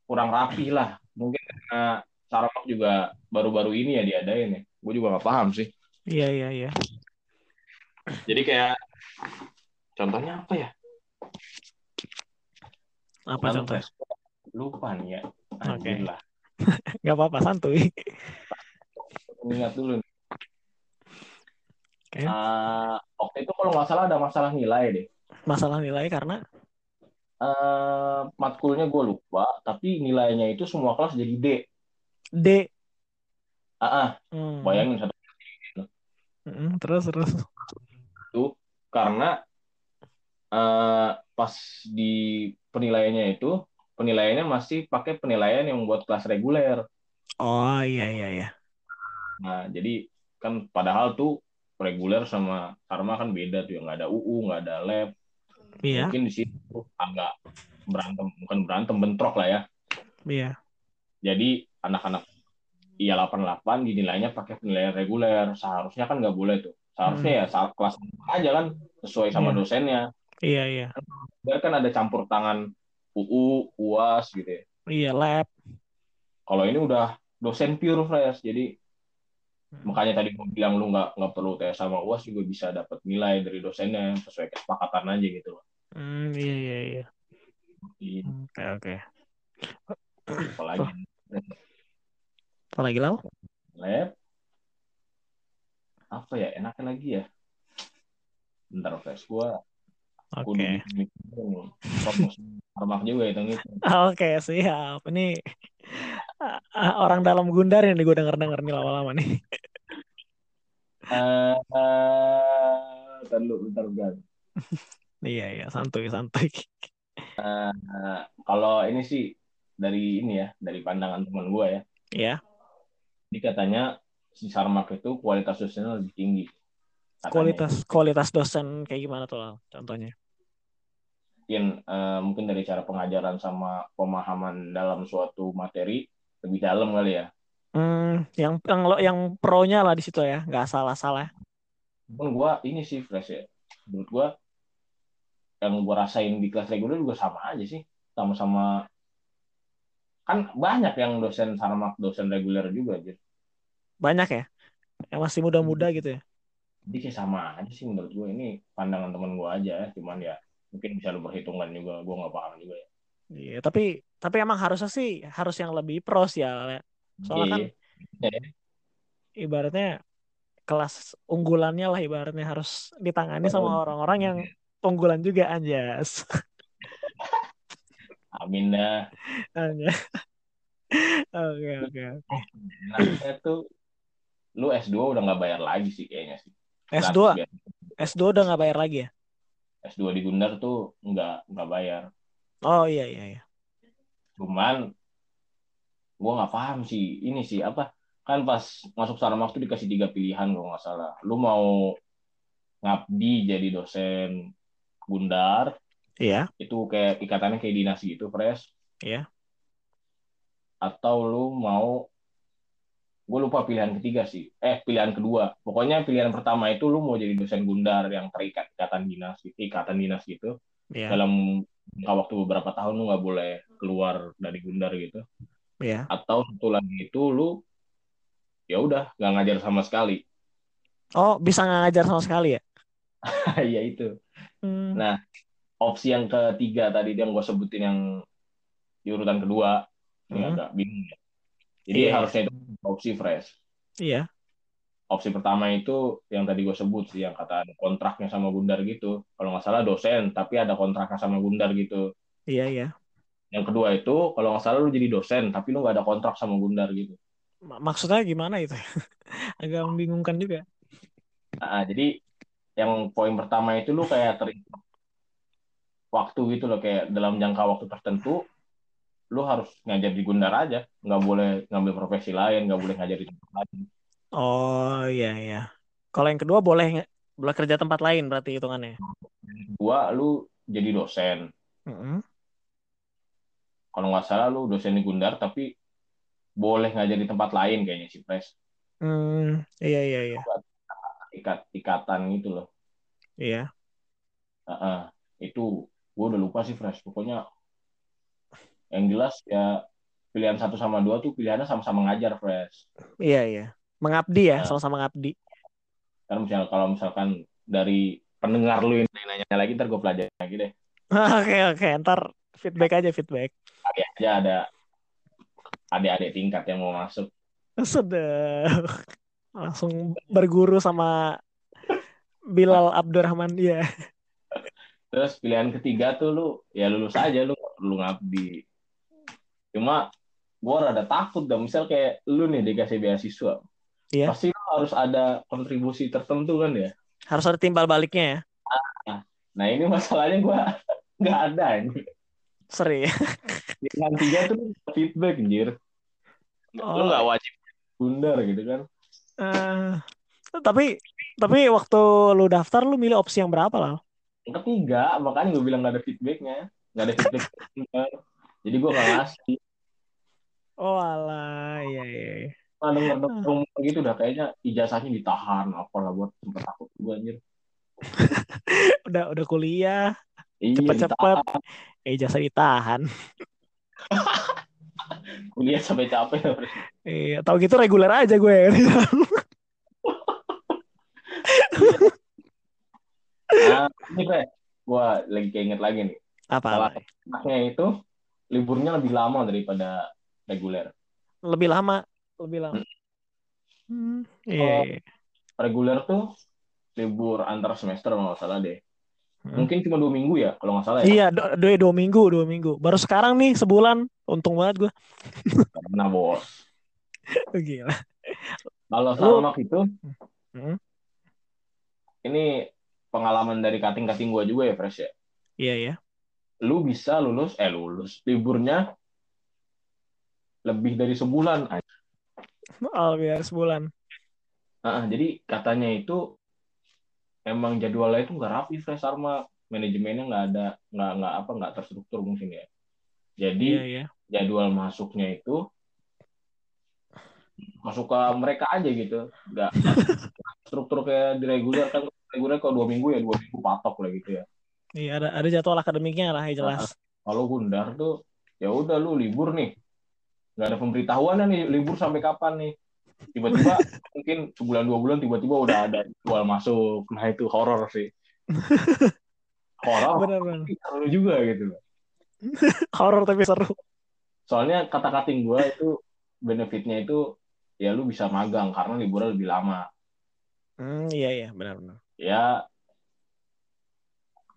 kurang rapi lah mungkin karena Sarmak juga baru-baru ini ya diadain ya gue juga nggak paham sih Iya iya iya. jadi kayak contohnya apa ya Apa Lalu contohnya? lupa nih ya. Oke. Anjir lah. Gak apa-apa, santuy. Ingat dulu. Nih. Oke. Eh, waktu itu kalau nggak salah ada masalah nilai deh. Masalah nilai karena Eh, matkulnya gue lupa, tapi nilainya itu semua kelas jadi D. D. Ah, ah, Hmm. bayangin satu Mm, Terus terus. itu karena eh, pas di penilaiannya itu penilaiannya masih pakai penilaian yang buat kelas reguler. Oh iya iya iya. Nah, jadi kan padahal tuh reguler sama Sarma kan beda tuh, nggak ada UU, nggak ada lab. Iya Mungkin di situ agak berantem, bukan berantem, bentrok lah ya. iya. Jadi anak-anak IA 88 dinilainya pakai penilaian reguler. Seharusnya kan nggak boleh tuh. Seharusnya ya saat kelas aja kan sesuai sama Hmm. Iya. dosennya. Iya iya. Biar kan ada campur tangan UU, UAS gitu ya. Iya lab. Kalau ini udah dosen pure fresh, jadi Hmm. Makanya tadi gue bilang lu nggak nggak perlu tes sama UAS juga bisa dapat nilai dari dosennya sesuai kesepakatan aja gitu loh. Hmm, iya iya iya. Jadi, Oke oke. apalagi Apa lagi lau? lab apa ya enaknya lagi ya bentar fresh gua aku nih promosi juga itu gitu Oke siap. Ini orang dalam Gundar yang gue denger denger nih lama-lama nih. eh bentar dulu bentar bentar Iya iya santuy santuy. Eh, kalau ini sih dari ini ya dari pandangan teman gua ya Iya. jadi katanya si Sarmak itu kualitas dosennya lebih tinggi Katanya. Kualitas kualitas dosen kayak gimana tuh Lau? contohnya? mungkin eh, mungkin dari cara pengajaran sama pemahaman dalam suatu materi lebih dalam kali ya. Hmm, yang yang lo yang pro-nya lah di situ ya, nggak salah-salah. pun gua ini sih fresh ya. Menurut gua yang gua rasain di kelas reguler juga sama aja sih. Sama-sama kan banyak yang dosen sarmak dosen reguler juga aja Banyak ya, yang masih muda-muda gitu ya. jadi kayak sama aja sih menurut gua. Ini pandangan teman gua aja. Ya. cuman ya mungkin bisa lu perhitungkan juga. Gua nggak paham juga ya Iya, tapi tapi emang harusnya sih harus yang lebih pros ya. Soalnya kan Iya. ibaratnya kelas unggulannya lah ibaratnya harus ditangani sama orang-orang yang unggulan juga anjas. amin dah. Oke oke oke. enaknya tuh lu S2 udah nggak bayar lagi sih kayaknya sih S2 Gratis, ya. S2 udah nggak bayar lagi ya? S2 di Gundar tuh nggak nggak bayar Oh iya iya iya. cuman gua nggak paham sih. Ini sih apa? Kan pas masuk Sarmak tuh dikasih tiga pilihan kalau nggak salah. Lu mau ngabdi jadi dosen Gundar Iya. itu kayak ikatannya kayak dinas gitu fresh iya. atau lu mau gue lupa pilihan ketiga sih. Eh pilihan kedua. Pokoknya pilihan pertama itu lu mau jadi dosen Gundar yang terikat ikatan dinas ikatan dinas gitu. Iya. Dalam waktu beberapa tahun lu nggak boleh keluar dari Gundar gitu iya. atau satu lagi itu lu ya udah nggak ngajar sama sekali Oh bisa nggak ngajar sama sekali ya? ya itu Hmm, Nah, opsi yang ketiga tadi yang gue sebutin yang di urutan kedua ini Hmm. agak bingung ya. Jadi Iya. harusnya itu opsi fresh. Iya. Opsi pertama itu yang tadi gue sebut sih yang kata ada kontraknya sama Gundar gitu. Kalau nggak salah dosen tapi ada kontraknya sama Gundar gitu. Iya iya. Yang kedua itu kalau nggak salah lu jadi dosen tapi lu nggak ada kontrak sama Gundar gitu. Ma- Maksudnya gimana itu? Agak membingungkan juga. Nah, jadi yang poin pertama itu lu kayak terikat waktu gitu loh kayak dalam jangka waktu tertentu lu harus ngajar di Gundar aja nggak boleh ngambil profesi lain nggak boleh ngajar di tempat lain Oh iya iya. Kalau yang kedua boleh nge- boleh kerja tempat lain berarti hitungannya. dua lu jadi dosen Mm-mm. kalau nggak salah lu dosen di Gundar tapi boleh ngajar di tempat lain kayaknya sih Pres Hmm, iya iya iya. ikat ikatan gitu loh Iya. Heeh. itu gue udah lupa sih Fresh pokoknya yang jelas ya pilihan satu sama dua tuh pilihannya sama-sama ngajar Fresh Iya iya. Mengabdi ya, Nah. sama-sama ngabdi. Karena misalnya kalau misalkan dari pendengar lu ini nanya lagi, ntar gue pelajari lagi deh. Oke oke, ntar feedback aja feedback. Oke, kali aja ada adik-adik tingkat yang mau masuk. Sedih. Langsung berguru sama Bilal Abdurrahman dia. Terus pilihan ketiga tuh lu ya lulus aja lu lu ngabdi. Cuma gua rada takut dong misal kayak lu nih dikasih beasiswa. Iya. Pasti lu harus ada kontribusi tertentu kan ya. Harus ada timbal baliknya ya. Nah ini masalahnya gua nggak ada ini. Seri. Tiga tuh feedback anjir. Lu Oh. nggak wajib bundar gitu kan. Eh, tapi tapi waktu lu daftar lu milih opsi yang berapa lah? Yang ketiga makanya gue bilang nggak ada feedbacknya. Nggak ada feedback. Jadi gua nggak ngasih. Oh alah, iya iya. Denger denger ngomong gitu udah kayaknya ijazahnya ditahan apa lah buat sempet takut gue anjir. Udah udah kuliah, Iya, cepet-cepet. Eh jasa ditahan. kuliah sampai capek. Iya, tahu gitu reguler aja gue. Nah, ini Bre, gue lagi keinget lagi nih. Apa? Salah enaknya itu liburnya lebih lama daripada reguler. Lebih lama, lebih lama. Hmm, iya, Oh. iya. Reguler tuh libur antar semester kalau nggak salah deh. Hmm. Mungkin cuma dua minggu ya kalau nggak salah ya. Iya, dua, dua minggu, dua minggu. Baru sekarang nih sebulan, untung banget gue. Karena bos. Gila. Kalau Sarmak itu, Hmm. ini pengalaman dari kating-kating gue juga ya, Fresh ya. Iya ya. Lu bisa lulus, eh lulus, liburnya lebih dari sebulan. Oh, biar sebulan. Ah, jadi katanya itu emang jadwalnya itu nggak rapi, Fresh Sarma. Manajemennya nggak ada, nggak nggak apa nggak terstruktur mungkin ya. Jadi Iya ya. jadwal masuknya itu masuk ke mereka aja gitu nggak struktur kayak di reguler kan reguler kalau dua minggu ya dua minggu patok lah gitu ya Iya ada ada jadwal akademiknya lah, ya jelas. kalau Gundar tuh ya udah lu libur nih nggak ada pemberitahuan nih libur sampai kapan nih? Tiba-tiba mungkin sebulan dua bulan tiba-tiba udah ada jadwal masuk. Nah itu horor sih. Horor? Tapi seru juga gitu. Horor tapi seru. soalnya kata-kating gue itu benefitnya itu ya lu bisa magang karena liburnya lebih lama. Hmm, iya iya, benar-benar. ya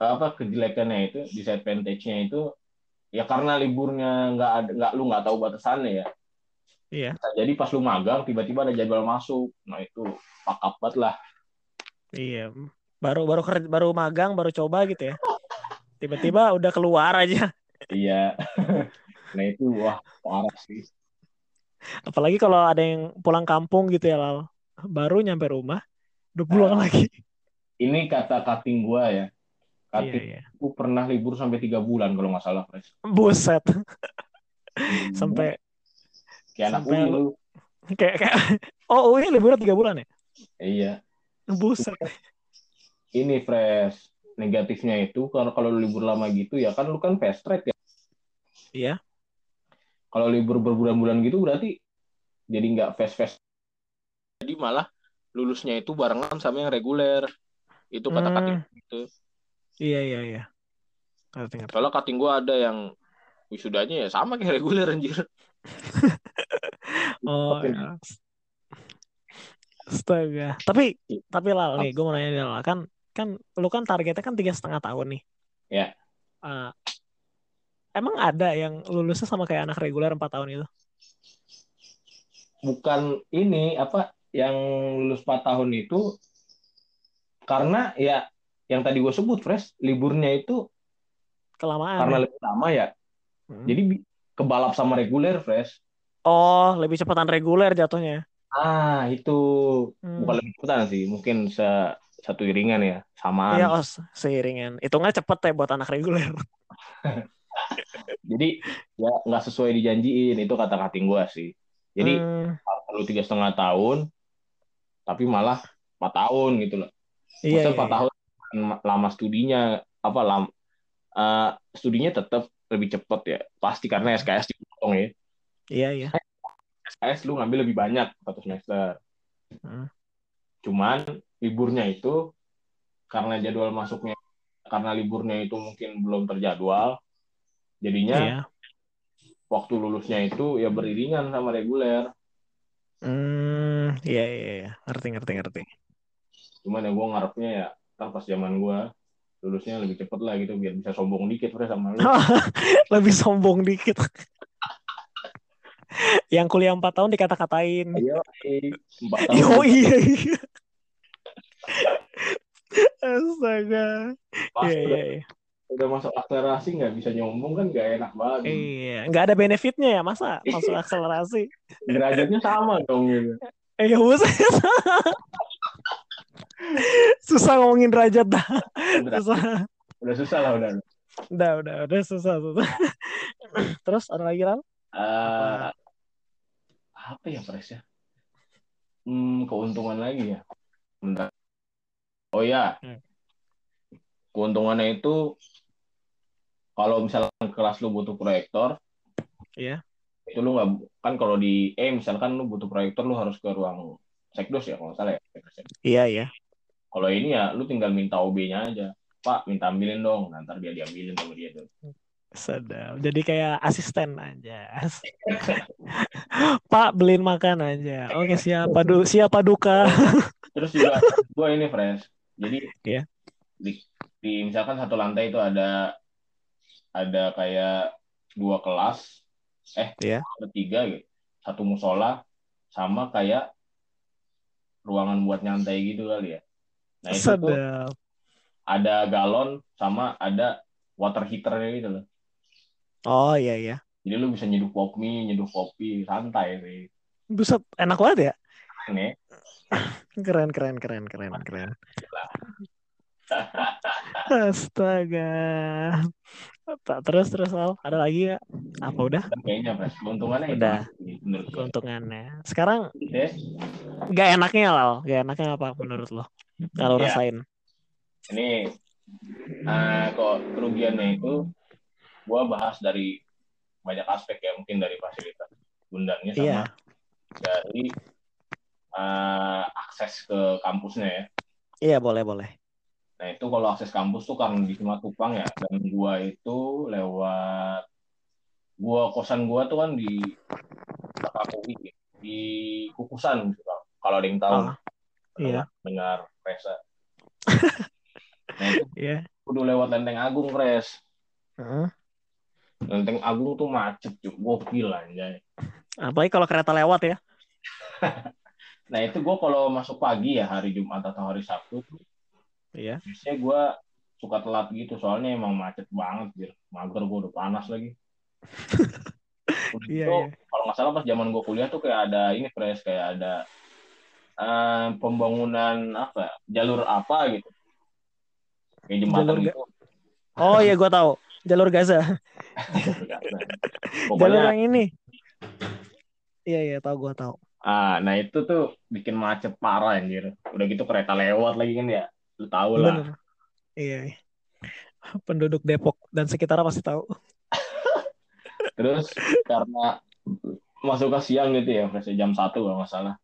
apa kejelekannya itu disadvantage-nya itu ya karena liburnya nggak ada nggak lu nggak tahu batasannya ya Iya. Jadi pas lu magang tiba-tiba ada jadwal masuk nah itu pakap banget lah Iya. Baru baru baru magang, baru coba gitu ya. Tiba-tiba udah keluar aja. iya nah itu wah parah sih Apalagi kalau ada yang pulang kampung gitu ya, Lal. Baru nyampe rumah, udah pulang lagi. ini kata cutting gua ya Iya, cutting iya. aku pernah libur sampai tiga bulan kalau nggak salah Fresh Buset. Sampai kayak anak sampai UI lu- kayak kayak Oh, ini liburan tiga bulan ya? iya Buset. ini Fresh negatifnya itu kalau kalau lu libur lama gitu ya kan lu kan fast track ya Iya. kalau libur berbulan-bulan gitu berarti jadi nggak fast fast jadi malah lulusnya itu barengan sama yang reguler itu kata Hmm. gitu Iya, iya, iya. Ngerti, ngerti. soalnya kating gua ada yang wisudanya ya sama kayak reguler anjir Oh, ya. Astaga. Tapi tapi Lal nih, gue mau nanya nih, Lal. Kan kan lu kan targetnya kan tiga setengah tahun nih. Ya. Eh, emang ada yang lulusnya sama kayak anak reguler empat tahun itu? bukan ini apa yang lulus 4 tahun itu karena ya yang tadi gue sebut fresh liburnya itu Kelamaan. karena ya? lebih lama ya Hmm. jadi kebalap sama reguler fresh Oh, lebih cepetan reguler jatuhnya. ah itu Hmm. bukan lebih cepetan sih mungkin se satu iringan ya samaan Iya, oh, se- seiringan. Hitungnya cepet ya buat anak reguler. jadi ya nggak sesuai dijanjiin itu kata kating gue sih jadi Hmm, perlu tiga setengah tahun tapi malah empat tahun gitu loh iya, Maksudnya iya, empat iya. tahun lama studinya apa lam eh, studinya tetap lebih cepat ya pasti karena SKS dipotong ya Iya, iya. SKS lu ngambil lebih banyak satu semester Hmm. cuman liburnya itu karena jadwal masuknya karena liburnya itu mungkin belum terjadwal jadinya Iya. waktu lulusnya itu ya beriringan sama reguler. Hmm, iya iya iya, ngerti ngerti ngerti. Cuman ya gue ngarepnya ya ntar pas zaman gue lulusnya lebih cepet lah gitu biar bisa sombong dikit Fres sama lu. Lebih sombong dikit. Yang kuliah 4 tahun dikata-katain. Ayo, empat tahun. Yo iya iya. Astaga. Iya udah, iya iya. udah masuk akselerasi nggak bisa nyombong kan gak enak banget. Iya, nggak ada benefitnya ya masa masuk akselerasi. Derajatnya sama dong gitu. Eh ya buset. Susah ngomongin derajat dah. Udah, Susah. udah susah lah udah. Udah, udah, udah susah, susah. Terus ada lagi Ral? Eh, apa ya Pres ya? Hmm, keuntungan lagi ya. Bentar. Oh ya, Hmm. keuntungannya itu kalau misalkan kelas lu butuh proyektor, Iya. itu lu nggak kan kalau di E misalkan lu butuh proyektor lu harus ke ruang sekdos ya kalau salah ya. Iya, iya. Kalau ini ya lu tinggal minta OB-nya aja. Pak, minta ambilin dong. Nanti dia diambilin sama dia tuh. Sedap. Jadi kayak asisten aja. Pak, beliin makan aja. Oke, siapa du siapa duka? Terus juga gue ini fresh. Jadi Iya. di, di misalkan satu lantai itu ada ada kayak dua kelas, eh Iya. ada tiga gitu, satu musola sama kayak ruangan buat nyantai gitu kali ya. Nah itu tuh Sedap. ada galon sama ada water heaternya gitu loh. Oh, iya, iya. Jadi lu bisa nyeduh pop mie, nyeduh kopi, santai sih. Buset, enak banget ya? Ini Keren, keren, keren, keren, keren. Astaga. Tak terus terus Al. Ada lagi ya? Apa udah? kayaknya fresh. Keuntungannya itu Udah. menurut gue. Keuntungannya. Sekarang Deh, gak enaknya Lal. Gak enaknya apa menurut lo? Kalau Iya. rasain. ini eh kok kerugiannya itu gua bahas dari banyak aspek ya mungkin dari fasilitas bundarnya sama Iya. dari eh, akses ke kampusnya ya Iya, boleh, boleh. nah itu kalau akses kampus tuh karena di Simatupang ya dan gua itu lewat gua kosan gua tuh kan di Kakakui di Kukusan gitu, kalau ada yang tahu Oh, iya. dengar Resa nah itu Iya. kudu lewat Lenteng Agung Heeh. Lenteng Agung tuh macet cuy, gokil anjay. Apalagi kalau kereta lewat ya. Nah itu gue kalau masuk pagi ya hari Jumat atau hari Sabtu Iya. biasanya gue suka telat gitu soalnya emang macet banget gitu. Mager gue udah panas lagi. Udah Iya, gitu, iya. kalau nggak salah pas zaman gue kuliah tuh kayak ada ini fresh kayak ada eh, pembangunan apa ya, jalur apa gitu kayak jembatan Jalur gitu. Oh iya, gua tahu. Jalur Gaza. Jalur Pokoknya yang ini. Iya, iya, tahu gua tahu. ah nah itu tuh bikin macet parah anjir. Udah gitu kereta lewat lagi kan ya. Lu tahu lah. Bener. Iya. iya. Penduduk Depok dan sekitarnya pasti tahu. Terus karena masuk ke siang gitu ya, fresh jam 1 kalau nggak salah.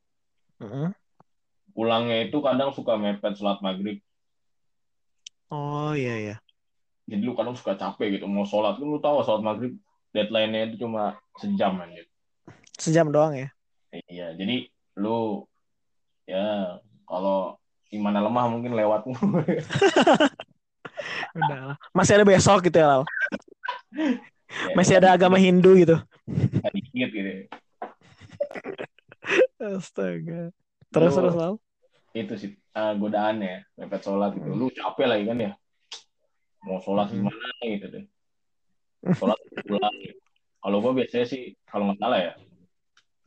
Pulangnya itu kadang suka mepet sholat maghrib. Oh iya, iya. Jadi lu kadang suka capek gitu. Mau sholat, lu tahu sholat maghrib deadline-nya itu cuma sejam anjir. Sejam doang ya. Iya, jadi lu ya kalau imannya lemah mungkin lewat. Udah lah. Masih ada besok gitu ya, Lal. Ya, Masih ada agama Hindu gitu. dikit gitu. Astaga. Terus terus Lal. Itu sih eh, godaannya, mepet sholat gitu. Lu capek lagi kan ya. Mau sholat Hmm. gimana gitu deh. Sholat pulang. Kalau gue biasanya sih, kalau nggak salah ya,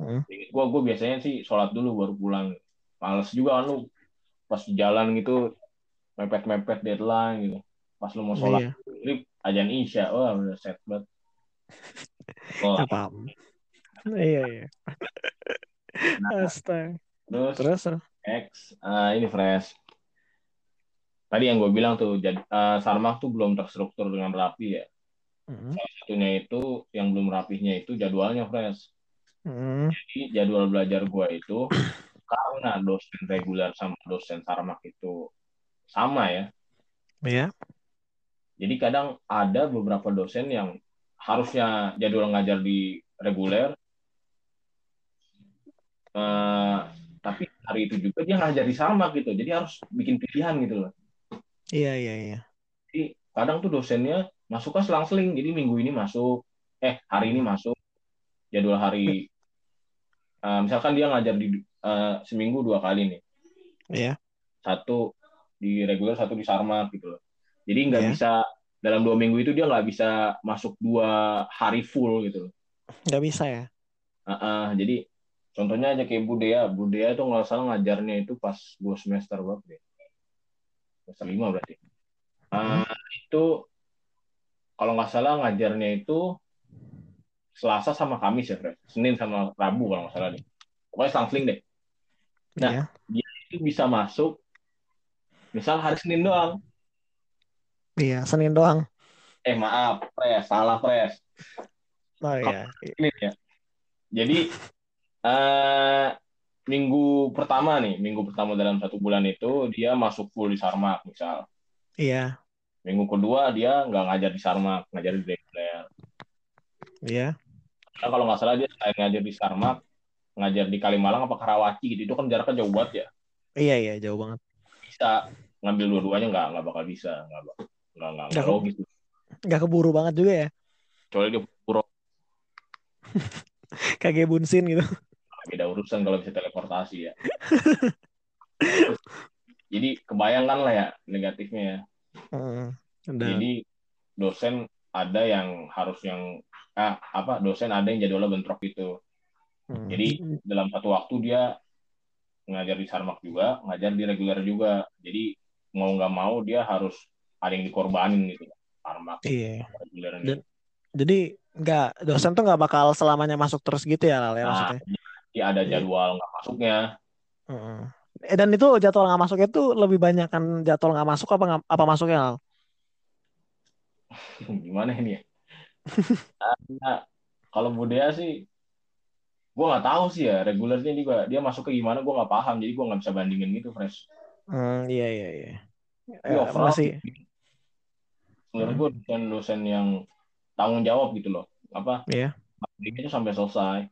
Hmm. gue gue biasanya sih sholat dulu baru pulang. Males juga kan lu pas di jalan gitu mepet-mepet deadline gitu. Pas lu mau sholat Iya. maghrib, ajan isya, wah udah set banget. Kelar. Paham. Iya, iya. Nah, Astaga. terus Terus. X, eh, ini fresh. Tadi yang gue bilang tuh, jadi eh, Sarmak tuh belum terstruktur dengan rapi ya. Hmm. Satunya itu yang belum rapihnya itu jadwalnya fresh. Hmm. Jadi jadwal belajar gue itu karena dosen reguler sama dosen Sarmak itu sama ya. Iya. Jadi kadang ada beberapa dosen yang harusnya jadwal ngajar di reguler uh, tapi hari itu juga dia ngajar di Sarmak gitu. Jadi harus bikin pilihan gitu loh. Iya iya iya. Jadi kadang tuh dosennya masuknya selang-seling jadi minggu ini masuk eh hari ini masuk jadwal hari. Uh, misalkan dia ngajar di uh, seminggu dua kali nih. Iya. Satu di reguler satu di Sarmak gitu loh. Jadi nggak iya. bisa dalam dua minggu itu dia nggak bisa masuk dua hari full gitu loh. Nggak bisa ya? Uh -uh, jadi contohnya aja kayak Budaya Budaya itu nggak salah ngajarnya itu pas dua semester berapa deh semester lima berarti uh, itu kalau nggak salah ngajarnya itu Selasa sama Kamis ya, Fred. Senin sama Rabu kalau nggak salah deh. Pokoknya selang deh. Nah, yeah. dia itu bisa masuk misal hari Senin doang. Iya, Senin doang. Eh, maaf, Pres. Salah, Pres. Oh iya. Ini ya. Jadi, uh, minggu pertama nih, minggu pertama dalam satu bulan itu, dia masuk full di Sarmak, misal. Iya. Minggu kedua, dia nggak ngajar di Sarmak, ngajar di reguler. Iya. Nah, kalau nggak salah dia selain ngajar di Sarmak, ngajar di Kalimalang apa Karawaci gitu. Itu kan jaraknya jauh banget ya. Iya iya jauh banget. Bisa ngambil dua-duanya nggak nggak bakal bisa nggak nggak nggak nggak logis. Nggak keburu banget juga ya. Kecuali dia puro. Kayak bunsin gitu. Beda urusan kalau bisa teleportasi ya. Jadi kebayangkan lah ya negatifnya ya. Hmm, Jadi dosen ada yang harus yang ah, apa dosen ada yang jadwalnya bentrok gitu. Hmm. Jadi dalam satu waktu dia ngajar di Sarmak juga, ngajar di reguler juga. Jadi mau nggak mau dia harus ada yang dikorbanin gitu. Sarmak. Iya. Dan, jadi nggak dosen tuh nggak bakal selamanya masuk terus gitu ya Lal ya nah, maksudnya. Iya ada jadwal nggak masuknya. Hmm. Eh, dan itu jadwal nggak masuknya itu lebih banyak kan jadwal nggak masuk apa apa masuknya Lal? Gimana ini ya? nah, kalau budaya sih gue nggak tahu sih ya regulernya juga dia masuk ke gimana gue nggak paham. Jadi gue nggak bisa bandingin gitu fresh. Hmm, iya iya iya. Tapi ya, overall sih. menurut gue dosen-dosen yang tanggung jawab gitu loh. Apa? Iya. Itu sampai selesai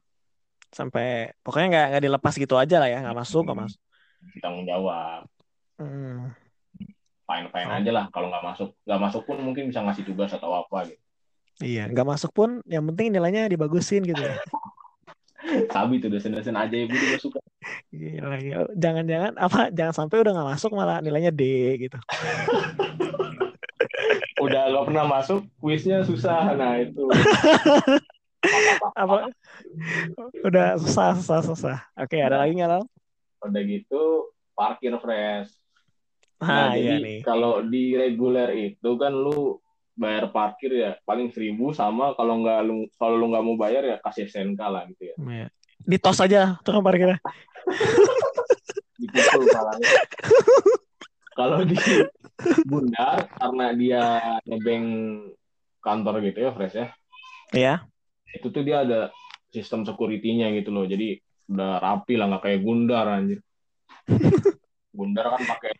sampai pokoknya nggak nggak dilepas gitu aja lah ya nggak masuk nggak masuk tanggung jawab hmm. fine fine aja lah kalau nggak masuk nggak masuk pun mungkin bisa ngasih tugas atau apa gitu Iya, nggak masuk pun yang penting nilainya dibagusin gitu ya. Sabi tuh dosen-dosen aja ibu juga suka. Gila, gila. Jangan-jangan apa? Jangan sampai udah nggak masuk malah nilainya D gitu. udah nggak pernah masuk, kuisnya susah. Nah itu. apa? Udah susah, susah, susah. Oke, ada lagi nggak Udah gitu parkir fresh. Nah, nah iya jadi nih. kalau di reguler itu kan lu bayar parkir ya paling seribu sama kalau nggak lu kalau lu nggak mau bayar ya kasih SNK lah gitu ya. Iya. Di tos aja tukang parkirnya. Dipukul kalau di Bundar karena dia nebeng kantor gitu ya fresh ya. Iya. Itu tuh dia ada sistem security-nya gitu loh. Jadi udah rapi lah nggak kayak Gundar anjir. Gundar kan pakai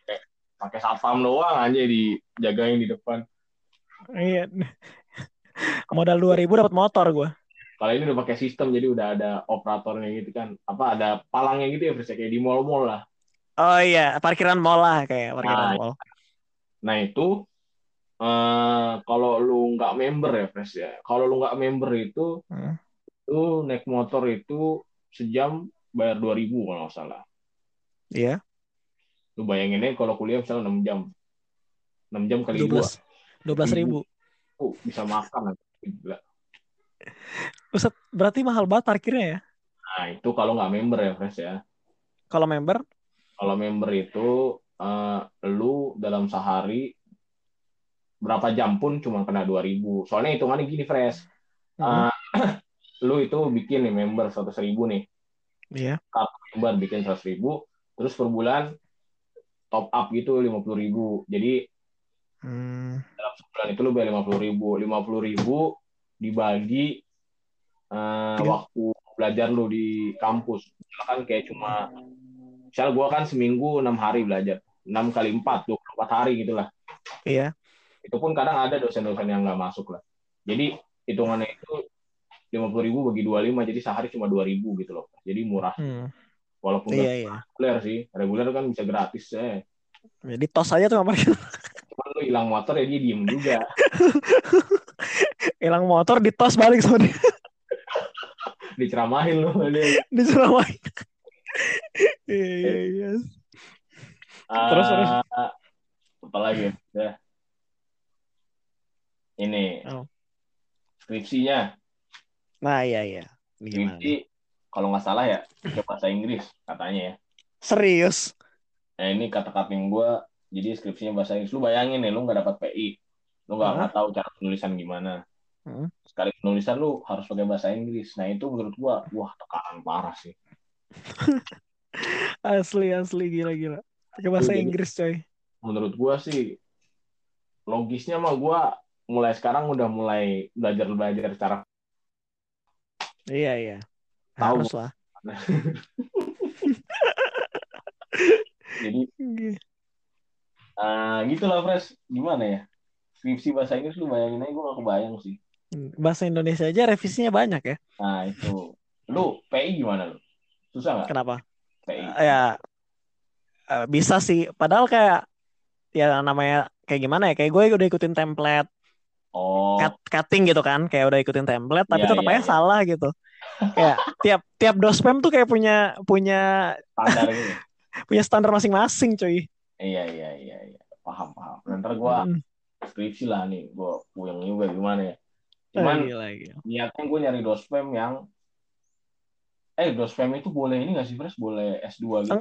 pakai satpam doang aja dijagain di depan. Iya. Modal dua ribu dapat motor gue. Kalau ini udah pakai sistem jadi udah ada operatornya gitu kan. Apa ada palangnya gitu ya, Fris, kayak di mall-mall lah. Oh iya, parkiran mall lah kayak parkiran nah, mall. Nah itu uh, kalau lu nggak member ya, Fres ya. Kalau lu nggak member itu, hmm. lu naik motor itu sejam bayar dua ribu kalau nggak salah. Iya. Lu bayanginnya kalau kuliah misalnya 6 jam. 6 jam kali 12 dua belas ribu oh, bisa makan gila Ustaz, berarti mahal banget parkirnya ya nah itu kalau nggak member ya Fresh ya kalau member kalau member itu uh, lu dalam sehari berapa jam pun cuma kena dua ribu soalnya hitungannya gini Fresh uh, lu itu bikin nih member seratus ribu nih Iya. Kartu member bikin seratus ribu, terus per bulan top up gitu lima puluh ribu. Jadi Hmm. Dalam sebulan itu lu bayar lima puluh ribu, lima puluh ribu dibagi uh, waktu belajar lu di kampus. Misalkan kayak cuma, misal gue kan seminggu enam hari belajar, enam kali empat, dua puluh empat hari gitulah. Iya. Itu pun kadang ada dosen-dosen yang nggak masuk lah. Jadi hitungannya itu lima puluh ribu bagi dua lima jadi sehari cuma dua ribu gitu loh jadi murah Hmm. walaupun Iya iya. reguler sih reguler kan bisa gratis eh Jadi tos aja tuh mereka. cuman lu hilang motor ya dia diem juga Hilang motor ditos balik sama dia. diceramahin lu dia Diceramain. Iya iya iya. Terus, terus. Ah, apa lagi ya ini Oh. skripsinya Nah iya iya. Gimana? skripsi kalau nggak salah ya pakai bahasa Inggris katanya ya Serius? nah ini kata-kata yang gue jadi skripsinya bahasa Inggris lu bayangin nih lu nggak dapat PI lu nggak nggak tahu cara penulisan gimana Hmm. sekali penulisan lu harus pakai bahasa Inggris nah itu menurut gue wah tekanan parah sih Asli asli gila gila. Pakai bahasa Jadi- Inggris coy. menurut gue sih logisnya mah gue mulai sekarang udah mulai belajar belajar cara Iya iya. Tahu. Harus lah. jadi eh gitu lah Fresh gimana ya skripsi bahasa Inggris lu bayangin aja gue gak kebayang sih Bahasa Indonesia aja revisinya banyak ya. nah itu lu PI gimana lu susah nggak Kenapa? PI ya eh, bisa sih padahal kayak ya namanya kayak gimana ya kayak gue udah ikutin template oh. Cut, cutting gitu kan kayak udah ikutin template tapi Iya, tetap iya, aja iya. salah gitu. Kayak tiap tiap dospem tuh kayak punya punya standar gitu. punya standar masing-masing cuy. Iya iya iya iya. Paham paham. Ntar gue Hmm. skripsi lah nih gue puyeng juga gimana ya. Cuman gila, gila. niatnya gue nyari dospem yang eh dospem itu boleh ini nggak sih Fresh boleh S2 gitu?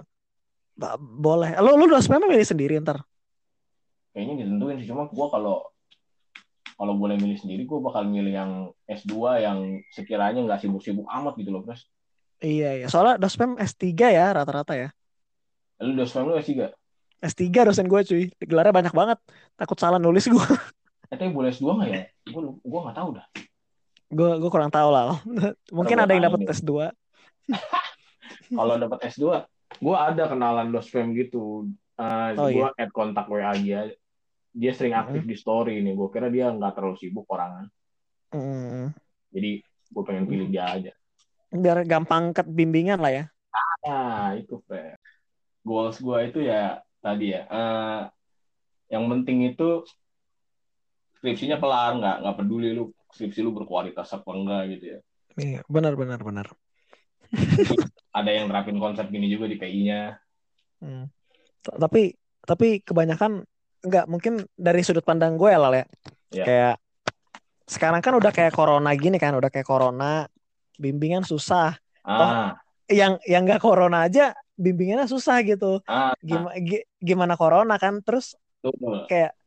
Boleh. Lu lu dospem milih sendiri ntar. Kayaknya ditentuin sih cuma gue kalau kalau boleh milih sendiri gue bakal milih yang S2 yang sekiranya nggak sibuk-sibuk amat gitu loh Fresh iya iya. Soalnya dospem S3 ya rata-rata ya. Lu dospem lu S3 S3 dosen gue cuy. Gelarnya banyak banget. Takut salah nulis gue eh tapi boleh S2 nggak ya? Gue gue nggak tahu dah. Gue gue kurang tahu lah. Mungkin Kalau ada yang dapat tanya. S2 kalau dapat S2 gue ada kenalan dospem gitu. Eh Oh, gue iya. add kontak WA dia dia sering aktif di story nih gue kira dia nggak terlalu sibuk orangan. Hmm. jadi gue pengen pilih dia aja. Biar gampang ke bimbingan lah ya. Nah itu fair goals gue itu ya tadi ya eh yang penting itu skripsinya kelar nggak nggak peduli lu skripsi lu berkualitas apa enggak gitu ya. Iya, benar benar benar. ada yang terapin konsep gini juga di PI-nya Hmm. Tapi tapi kebanyakan enggak mungkin dari sudut pandang gue Lal ya. Iya. Kayak sekarang kan udah kayak corona gini kan, udah kayak corona, bimbingan susah. ah Yang yang enggak corona aja bimbingannya susah gitu. ah Gimana gimana corona kan terus betul. kayak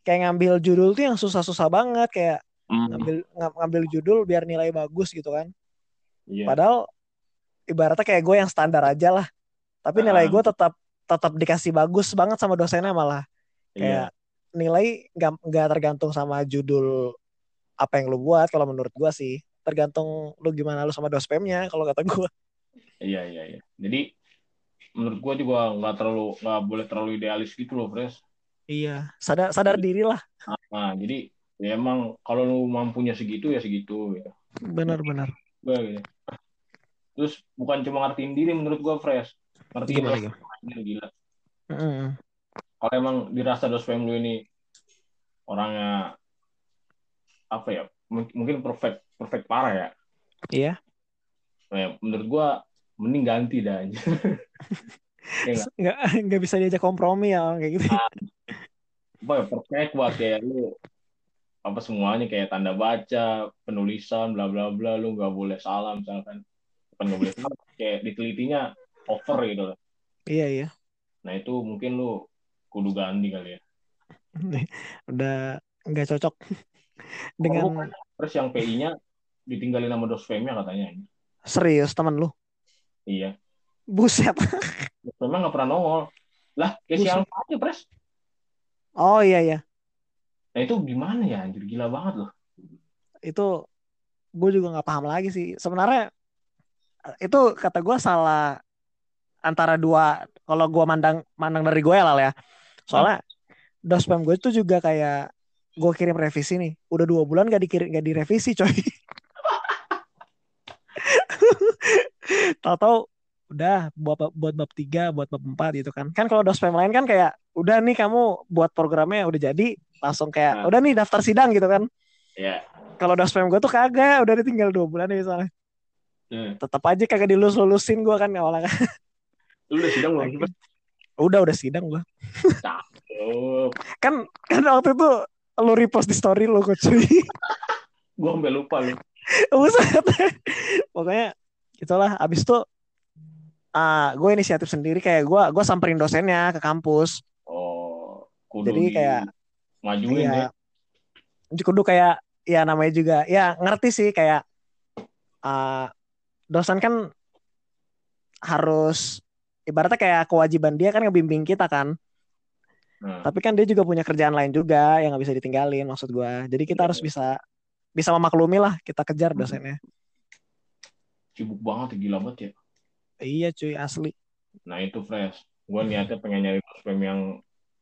kayak ngambil judul tuh yang susah-susah banget kayak Hmm, ngambil ng- ngambil judul biar nilai bagus gitu kan. iya. Padahal ibaratnya kayak gue yang standar aja lah. Tapi nilai Ah. gue tetap tetap dikasih bagus banget sama dosennya malah. Iya Kayak nilai nggak tergantung sama judul apa yang lu buat kalau menurut gue sih. Tergantung lu gimana lu sama dospemnya kalau kata gue. iya iya iya jadi menurut gue juga nggak terlalu nggak boleh terlalu idealis gitu loh Fresh Iya, sadar sadar diri lah. nah jadi ya emang kalau lu mampunya segitu ya segitu ya Benar-benar. gue gitu terus bukan cuma ngertiin diri menurut gue fresh ngertiin Gimana gimana? gila Mm. Kalau emang dirasa dospem lu ini orangnya apa ya mung- mungkin perfect perfect parah ya Iya. ya menurut gue mending ganti dah ya nggak Nggak nggak bisa diajak kompromi ya kayak gitu. apa ya perfect buat kayak lu apa semuanya kayak tanda baca penulisan bla bla bla lu nggak boleh salah misalkan bukan nggak boleh salah kayak ditelitinya over gitu loh Iya iya. nah itu mungkin lu kudu ganti kali ya Udah nggak cocok dengan lu- terus yang PI-nya ditinggalin sama dospemnya katanya serius teman lu. iya Buset. dospemnya nggak pernah nongol lah kayak Buset. siang aja pres Oh iya iya. nah itu gimana ya anjir gila banget loh Itu gue juga nggak paham lagi sih. Sebenarnya itu kata gue salah antara dua. Kalau gue mandang mandang dari gue ya lah ya. Soalnya dospem gue itu juga kayak gue kirim revisi nih. Udah dua bulan gak dikirim gak direvisi coy. Tahu-tahu udah buat buat bab tiga buat bab empat gitu kan. Kan kalau dospem lain kan kayak udah nih kamu buat programnya udah jadi langsung kayak Nah. udah nih daftar sidang gitu kan. Ya kalau dospem gue tuh kagak udah ditinggal dua bulan nih misalnya. Hmm. tetap aja kagak dilulus lulusin gue kan awalnya. Kan lu udah sidang belum udah udah sidang oh kan kan waktu itu lu repost di story lu kok cuy gue sampai lupa lu. Buset. pokoknya itulah. Abis itu ah gue inisiatif sendiri. Kayak gue gue samperin dosennya ke kampus. Oh kudu Jadi di- kayak, majuin Iya. deh kudu kayak ya namanya juga ya ngerti sih kayak ah, dosen kan harus ibaratnya kayak kewajiban dia kan ngebimbing kita kan. Nah, tapi kan dia juga punya kerjaan lain juga yang nggak bisa ditinggalin maksud gua. Jadi kita Iya, harus iya. bisa bisa memaklumi lah kita kejar dosennya. Sibuk banget ya, gila banget ya. Iya cuy asli. Nah itu fresh. Gue niatnya pengen nyari prospem yang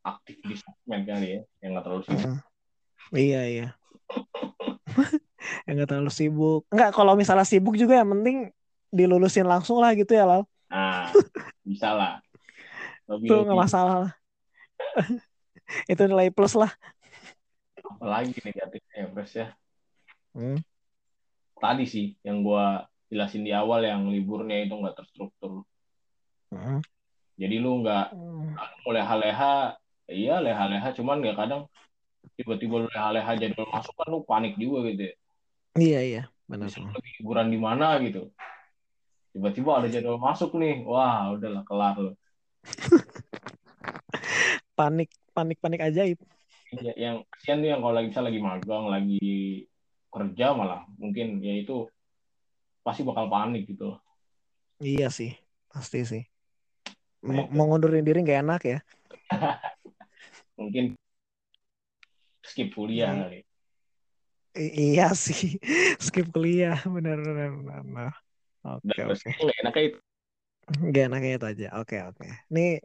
aktif di sosmed kali ya yang nggak terlalu sibuk. Mm. iya iya. Yang nggak terlalu sibuk. Nggak kalau misalnya sibuk juga yang penting dilulusin langsung lah gitu ya lal nah bisa lah lebih itu nggak masalah lah itu nilai plus lah apalagi negatifnya ya fresh ya Hmm. tadi sih yang gue jelasin di awal yang liburnya itu nggak terstruktur Hmm. jadi lu nggak Hmm. leha-leha iya leha-leha cuman ya kadang tiba-tiba lu leha-leha jadwal masuk kan lu panik juga gitu ya. iya iya benar Bisa lagi liburan di mana gitu tiba-tiba ada jadwal masuk nih wah udahlah kelar lu panik panik panik ajaib Iya, yang kasihan tuh yang kalau lagi bisa lagi magang lagi kerja malah mungkin ya itu pasti bakal panik gitu loh. iya sih pasti sih Nah, mau, ngundurin diri nggak enak ya mungkin skip kuliah Hmm. kali I- iya sih skip kuliah benar benar, benar. Oke dan oke okay. enaknya itu Gak enaknya itu aja. Oke oke. Ini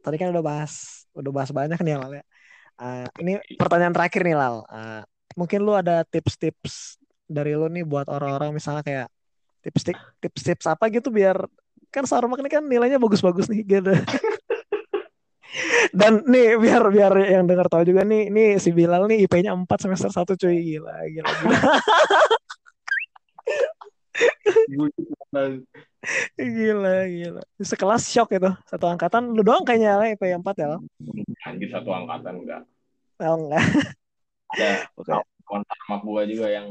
tadi kan udah bahas udah bahas banyak nih Lal ya. Eh, ini pertanyaan terakhir nih Lal. Eh, mungkin lu ada tips-tips dari lu nih buat orang-orang misalnya kayak tips tips-tips apa gitu biar kan Sarmak ini kan nilainya bagus-bagus nih gitu. Dan nih biar biar yang dengar tahu juga nih nih si Bilal nih IP-nya 4 semester 1 cuy gila gila. gila. Gila, gila. Sekelas shock itu. Satu angkatan lu doang kayaknya IP 4 ya. Anjir satu angkatan enggak Oh enggak. ada Oke. kawan sama gua juga yang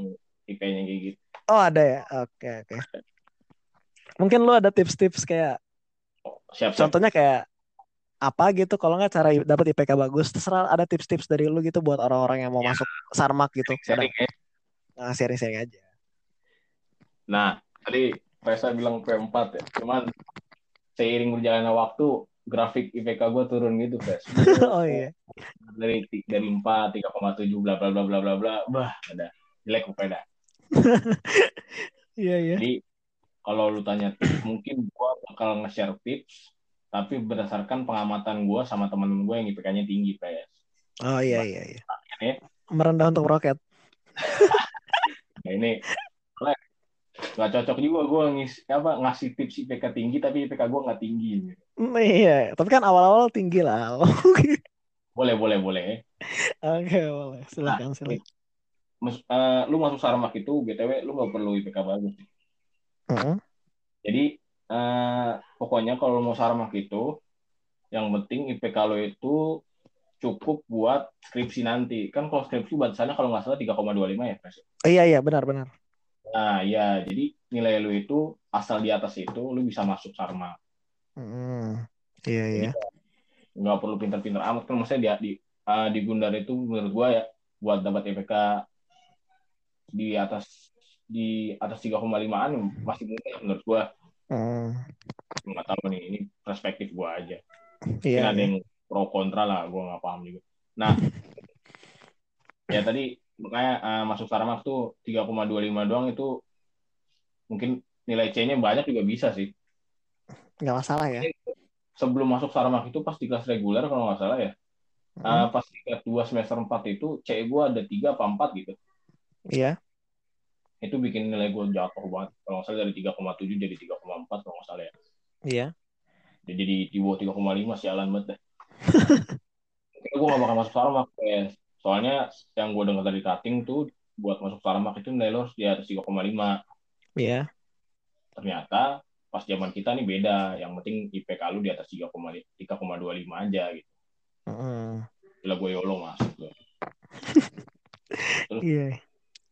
IP-nya kayak gitu Oh ada ya. Oke, oke. Mungkin lu ada tips-tips kayak siap siap contohnya kayak apa gitu kalau nggak cara dapat IPK bagus terserah ada tips-tips dari lu gitu buat orang-orang yang mau Ya. masuk Sarmak gitu. sharing ya Nah, sharing-sharing aja. Nah tadi Reza bilang P4 ya cuman seiring berjalannya waktu grafik IPK gua turun gitu guys oh iya. dari dari 4 3,7 bla bla bla bla bla bla bah ada jelek dah. Iya, iya. Jadi kalau lu tanya tips, mungkin gua bakal nge-share tips tapi berdasarkan pengamatan gua sama teman gue yang IPK-nya tinggi PS. Oh iya, iya, iya. Ya. Merendah untuk roket. Nah ini nggak cocok juga gua ngis apa ngasih tips IPK tinggi tapi IPK gua nggak tinggi. Hmm, iya, tapi kan awal-awal tinggi lah. Oke, Boleh boleh boleh. boleh. Silakan, silakan. Mas- eh, lu masuk Sarmak itu BTW lu nggak perlu IPK bagus. Heeh. Jadi eh, pokoknya kalau mau sarmak itu yang penting IPK lo itu cukup buat skripsi nanti. Kan kalau skripsi batasannya kalau nggak salah 3,25 ya, Pres. Iya, iya, benar, benar. Nah, ya jadi nilai lo itu asal di atas itu lu bisa masuk sarmak. Hmm. Iya, iya. Nggak perlu pintar-pintar amat kan maksudnya di di, eh, di Gundar itu menurut gua ya buat dapat IPK di atas di atas 3,5an masih mungkin menurut gua. Hmm. Nggak tahu nih, ini perspektif gua aja. Iya, mungkin ada iya. yang pro kontra lah gue nggak paham juga nah ya tadi makanya eh, masuk Sarmak tuh 3,25 doang itu mungkin nilai C-nya banyak juga bisa sih Nggak masalah ya. sebelum masuk Sarmak itu pas di kelas reguler kalau nggak salah ya uh, pas tingkat dua semester 4 itu CE gue ada tiga apa empat gitu Iya. itu bikin nilai gue jatuh banget kalau nggak salah dari 3,7 jadi 3,4 kalau nggak salah ya Iya. jadi di di bawah 3,5 sialan banget deh gue gak bakal masuk Sarmak ya. Soalnya yang gue dengar dari cutting tuh buat masuk Sarmak itu nilai lo harus di atas 3,5 Iya. ternyata pas zaman kita nih beda yang penting IPK lu di atas 3,5 3,25 aja gitu Mm. Gila gue YOLO masuk gue. Terus Iya.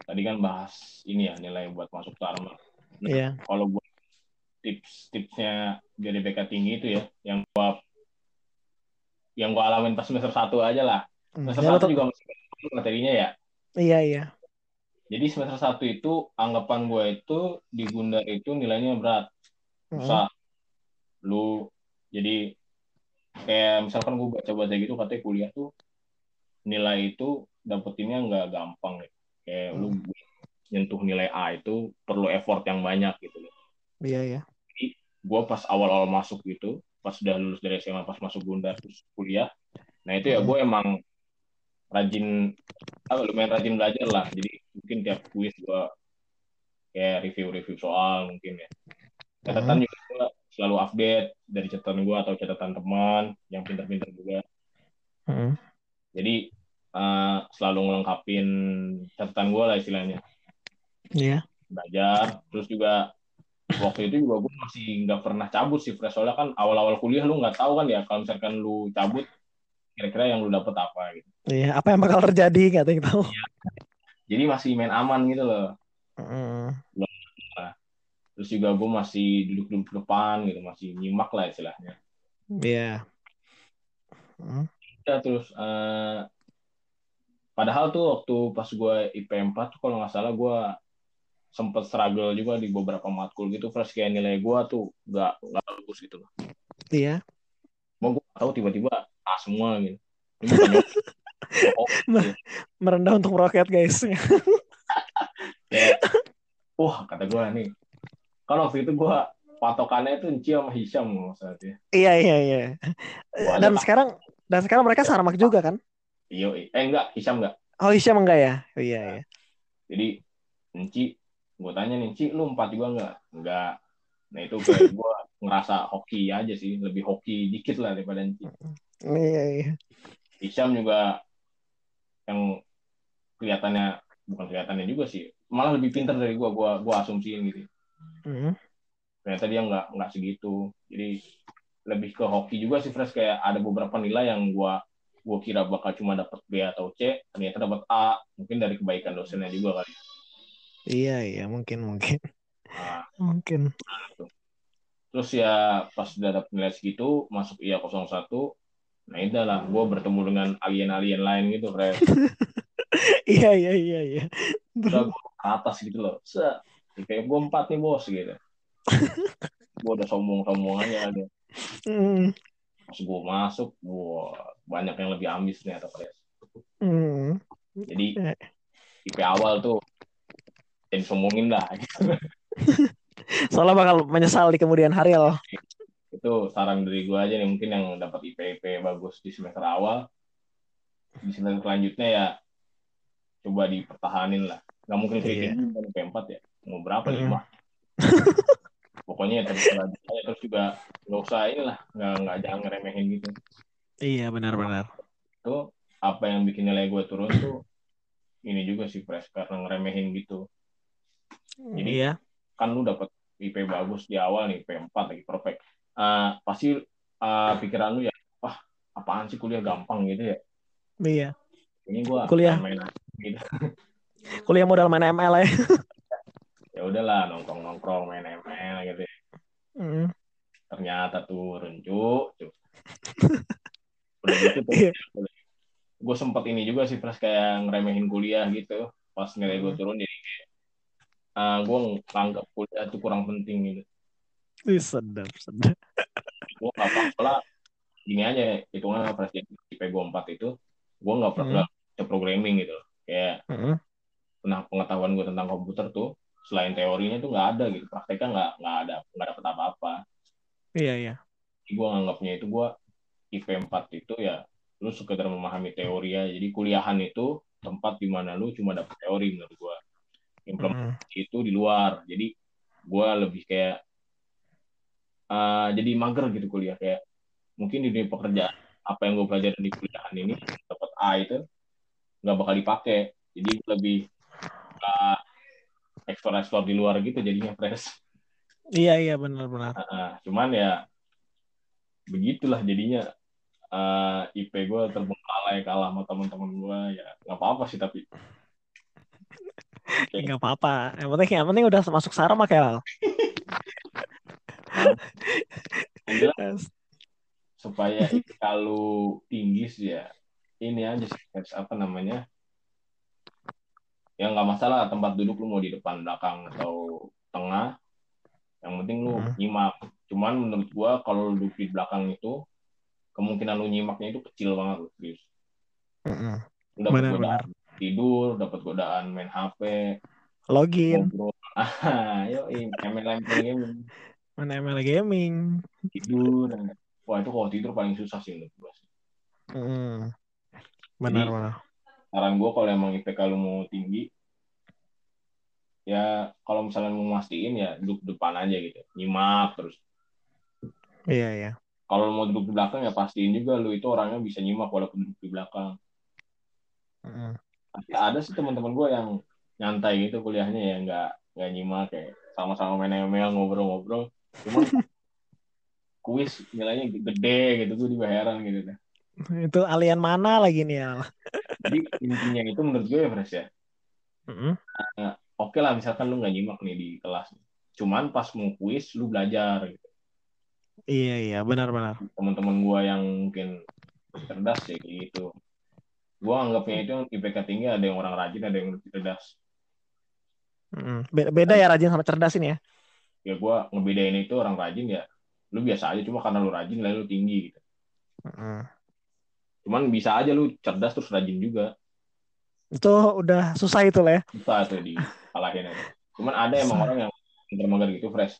tadi kan bahas ini ya nilai buat masuk Sarma. Nah, Iya. kalau buat tips-tipsnya jadi BK tinggi itu ya, yang gua yang gua alamin pas semester satu aja lah. Hmm, Semester ya satu juga masih materinya ya. Iya, iya. Jadi semester satu itu anggapan gue itu di Gundar itu nilainya berat. Mm. Susah. Lu jadi kayak misalkan gue baca-baca gitu katanya kuliah tuh nilai itu dapetinnya nggak gampang gitu. Kayak lu nyentuh nilai A itu perlu effort yang banyak gitu loh. Iya, iya. gue pas awal-awal masuk gitu, pas udah lulus dari SMA, pas masuk Gundar terus kuliah, nah itu ya Hmm. gue emang rajin, ah, lumayan rajin belajar lah. Jadi mungkin tiap kuis gue kayak review-review soal mungkin ya. Catatan juga gue selalu update dari catatan gue atau catatan teman yang pintar-pintar juga. Mm. Jadi eh, selalu ngelengkapin catatan gue lah istilahnya. Iya. belajar terus juga waktu itu juga gue masih nggak pernah cabut sih fresh soalnya kan awal-awal kuliah lu nggak tahu kan ya kalau misalkan lu cabut kira-kira yang lu dapet apa gitu Iya, apa yang bakal terjadi nggak ada yang tahu. jadi masih main aman gitu loh Mm. terus juga gue masih duduk-duduk depan gitu masih nyimak lah istilahnya Iya. Mm. ya terus eh, padahal tuh waktu pas gue IP 4 tuh kalau nggak salah gue sempet struggle juga di beberapa matkul gitu fresh kayak nilai gue tuh nggak nggak bagus gitu loh Iya. mau gue tahu tiba-tiba A semua gitu. Oh, Merendah untuk meroket, guys. kayak wah kata gue nih. Kan waktu itu gue patokannya itu Enci sama Hisham saat ya iya, iya, iya. Dan ada- sekarang dan sekarang mereka sarmak juga kan? iyo eh enggak. Hisham enggak. Oh, Hisham enggak ya? Oh, iya, iya. jadi Enci gue tanya nih Enci lu empat juga enggak? Enggak. Nah itu kayak gue ngerasa hoki aja sih. Lebih hoki dikit lah daripada Enci Iya, iya. Hisham juga yang kelihatannya bukan kelihatannya juga sih malah lebih pintar dari gue gue gue asumsiin gitu Mm. ternyata dia nggak nggak segitu jadi lebih ke hoki juga sih fresh kayak ada beberapa nilai yang gua gua kira bakal cuma dapat B atau C ternyata dapat A mungkin dari kebaikan dosennya juga kali Iya, iya, mungkin, mungkin. nah, Mungkin. terus ya pas udah dapet nilai segitu masuk IA 01 nah itu lah gua bertemu dengan alien-alien lain gitu fresh Iya, iya, iya, iya. udah gua ke atas gitu loh se kayak gua empat nih bos gitu gua udah sombong-sombong aja gitu. Mm. pas gua masuk wah banyak yang lebih ambis ternyata fresh Mm. Jadi Eh. IP awal tuh jadi sombongin lah. Soalnya bakal menyesal di kemudian hari loh. Itu saran dari gue aja nih mungkin yang dapat IP IP bagus di semester awal. Di semester selanjutnya ya coba dipertahanin lah. Gak mungkin kayak Iya. gitu kan IP 4 ya. Mau berapa Mm. lima? Pokoknya ya terus lanjut aja terus juga nggak usah inilah nggak nggak jangan ngeremehin gitu. Iya, benar-benar. Tuh apa yang bikin nilai gue turun tuh ini juga sih fresh karena ngeremehin gitu. Jadi Iya. kan lu dapat IP bagus di awal nih IP 4 lagi perfect Eh, pasti eh, pikiran lu ya wah apaan sih kuliah gampang gitu ya Iya. ini gua Kuliah. main gitu Kuliah modal main ML ya. ya udahlah nongkrong nongkrong main ML gitu ya. Mm. ternyata turun cuk cuk udah gitu tuh Iya. gue sempat ini juga sih pas kayak ngeremehin kuliah gitu pas nilai gue Hmm. turun jadi kayak gue nganggap kuliah itu kurang penting gitu Sedap, sedap. gue nggak apa soalnya gini aja hitungan presiden IP gue 4 itu gue nggak Hmm. pernah baca programming gitu loh. kayak Mm. pernah pengetahuan gue tentang komputer tuh selain teorinya tuh nggak ada gitu prakteknya nggak nggak ada nggak dapet apa-apa Iya, iya. Jadi gue nganggapnya itu gue IP 4 itu ya lu sekedar memahami teori ya jadi kuliahan itu tempat di mana lu cuma dapet teori menurut gua implementasi itu di luar jadi gua lebih kayak uh, jadi mager gitu kuliah kayak mungkin di dunia pekerjaan apa yang gue pelajari di kuliahan ini dapat A itu nggak bakal dipakai. Jadi lebih uh, ekspor ekspor di luar gitu jadinya fresh. Iya iya benar-benar uh, cuman ya begitulah jadinya. Uh, IP gue terbengkalai kalah sama teman-teman gue ya nggak apa-apa sih tapi nggak apa-apa. Yang penting yang penting udah masuk sarama kayak supaya kalau tinggi sih ya ini aja sih apa namanya ya nggak masalah tempat duduk lu mau di depan belakang atau tengah yang penting lu hmm. nyimak. Cuman menurut gua kalau lu duduk di belakang itu kemungkinan lu nyimaknya itu kecil banget lu serius hmm. dapat godaan tidur dapat godaan main HP login. ah yo ML gaming main ML gaming. Tidur. Wah itu kalau tidur paling susah sih menurut gua hmm. benar Jadi, benar. saran gue kalau emang IPK lu mau tinggi ya kalau misalnya mau mastiin ya duduk depan aja gitu. Nyimak terus. Iya iya. Kalau mau duduk di belakang ya pastiin juga lu itu orangnya bisa nyimak walaupun duduk di belakang. Mm. ada sih teman-teman gue yang nyantai gitu kuliahnya ya nggak nggak nyimak kayak sama-sama main email ngobrol-ngobrol cuma kuis nilainya gede gitu gue juga heran gitu deh itu alien mana lagi nih ya jadi intinya itu menurut gue ya Fresh ya. Mm-hmm. uh, oke okay lah misalkan lu nggak nyimak nih di kelas. Cuman pas mau kuis lu belajar gitu. Iya iya benar-benar teman-teman gue yang mungkin cerdas sih gitu. Gue anggapnya itu IPK tinggi ada yang orang rajin ada yang cerdas. Mm Beda, beda ya rajin sama cerdas ini ya ya gue ngebedain itu orang rajin ya lu biasa aja cuma karena lu rajin lalu lu tinggi gitu mm Cuman bisa aja lu cerdas terus rajin juga. Itu udah susah itu lah ya. Susah tuh di kalahin. Cuman ada emang orang yang pinter gitu fresh.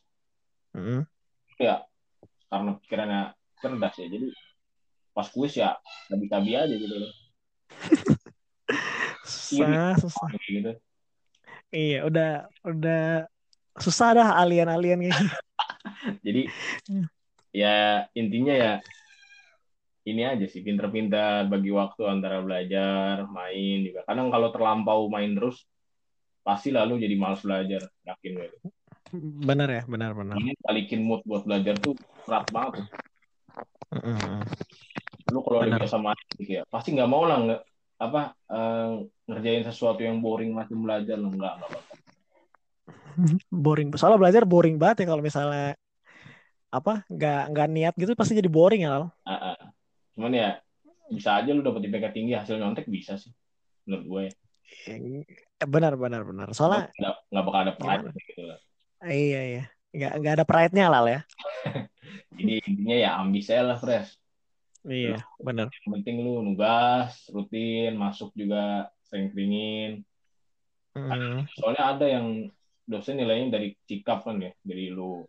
Mm. Ya karena pikirannya cerdas ya. Jadi pas kuis ya tabi-tabi aja gitu loh. susah, Iri, susah. Gitu. Iya, udah udah susah dah alien-alien gitu. Jadi hmm. ya intinya ya ini aja sih pinter-pinter bagi waktu antara belajar, main juga. Kadang kalau terlampau main terus pasti lalu jadi malas belajar, yakin gue. Benar ya, benar benar. Ini balikin mood buat belajar tuh berat banget. Mm-hmm. Lu kalau udah biasa main gitu ya, pasti nggak mau lah nggak apa uh, ngerjain sesuatu yang boring macam belajar lo nggak nggak apa-apa. boring, soalnya belajar boring banget ya kalau misalnya apa nggak nggak niat gitu pasti jadi boring ya. Uh, uh cuman ya bisa aja lu dapet IPK tinggi hasil nyontek bisa sih menurut gue ya. Eh, benar benar benar. Soalnya nggak, nggak bakal ada pride gitu lah. Iya iya. Nggak nggak ada pride-nya lah ya. Jadi intinya ya ambis lah fresh iya benar. yang penting lu nugas rutin masuk juga sering keringin hmm. soalnya ada yang dosen nilainya dari cikap kan ya dari lu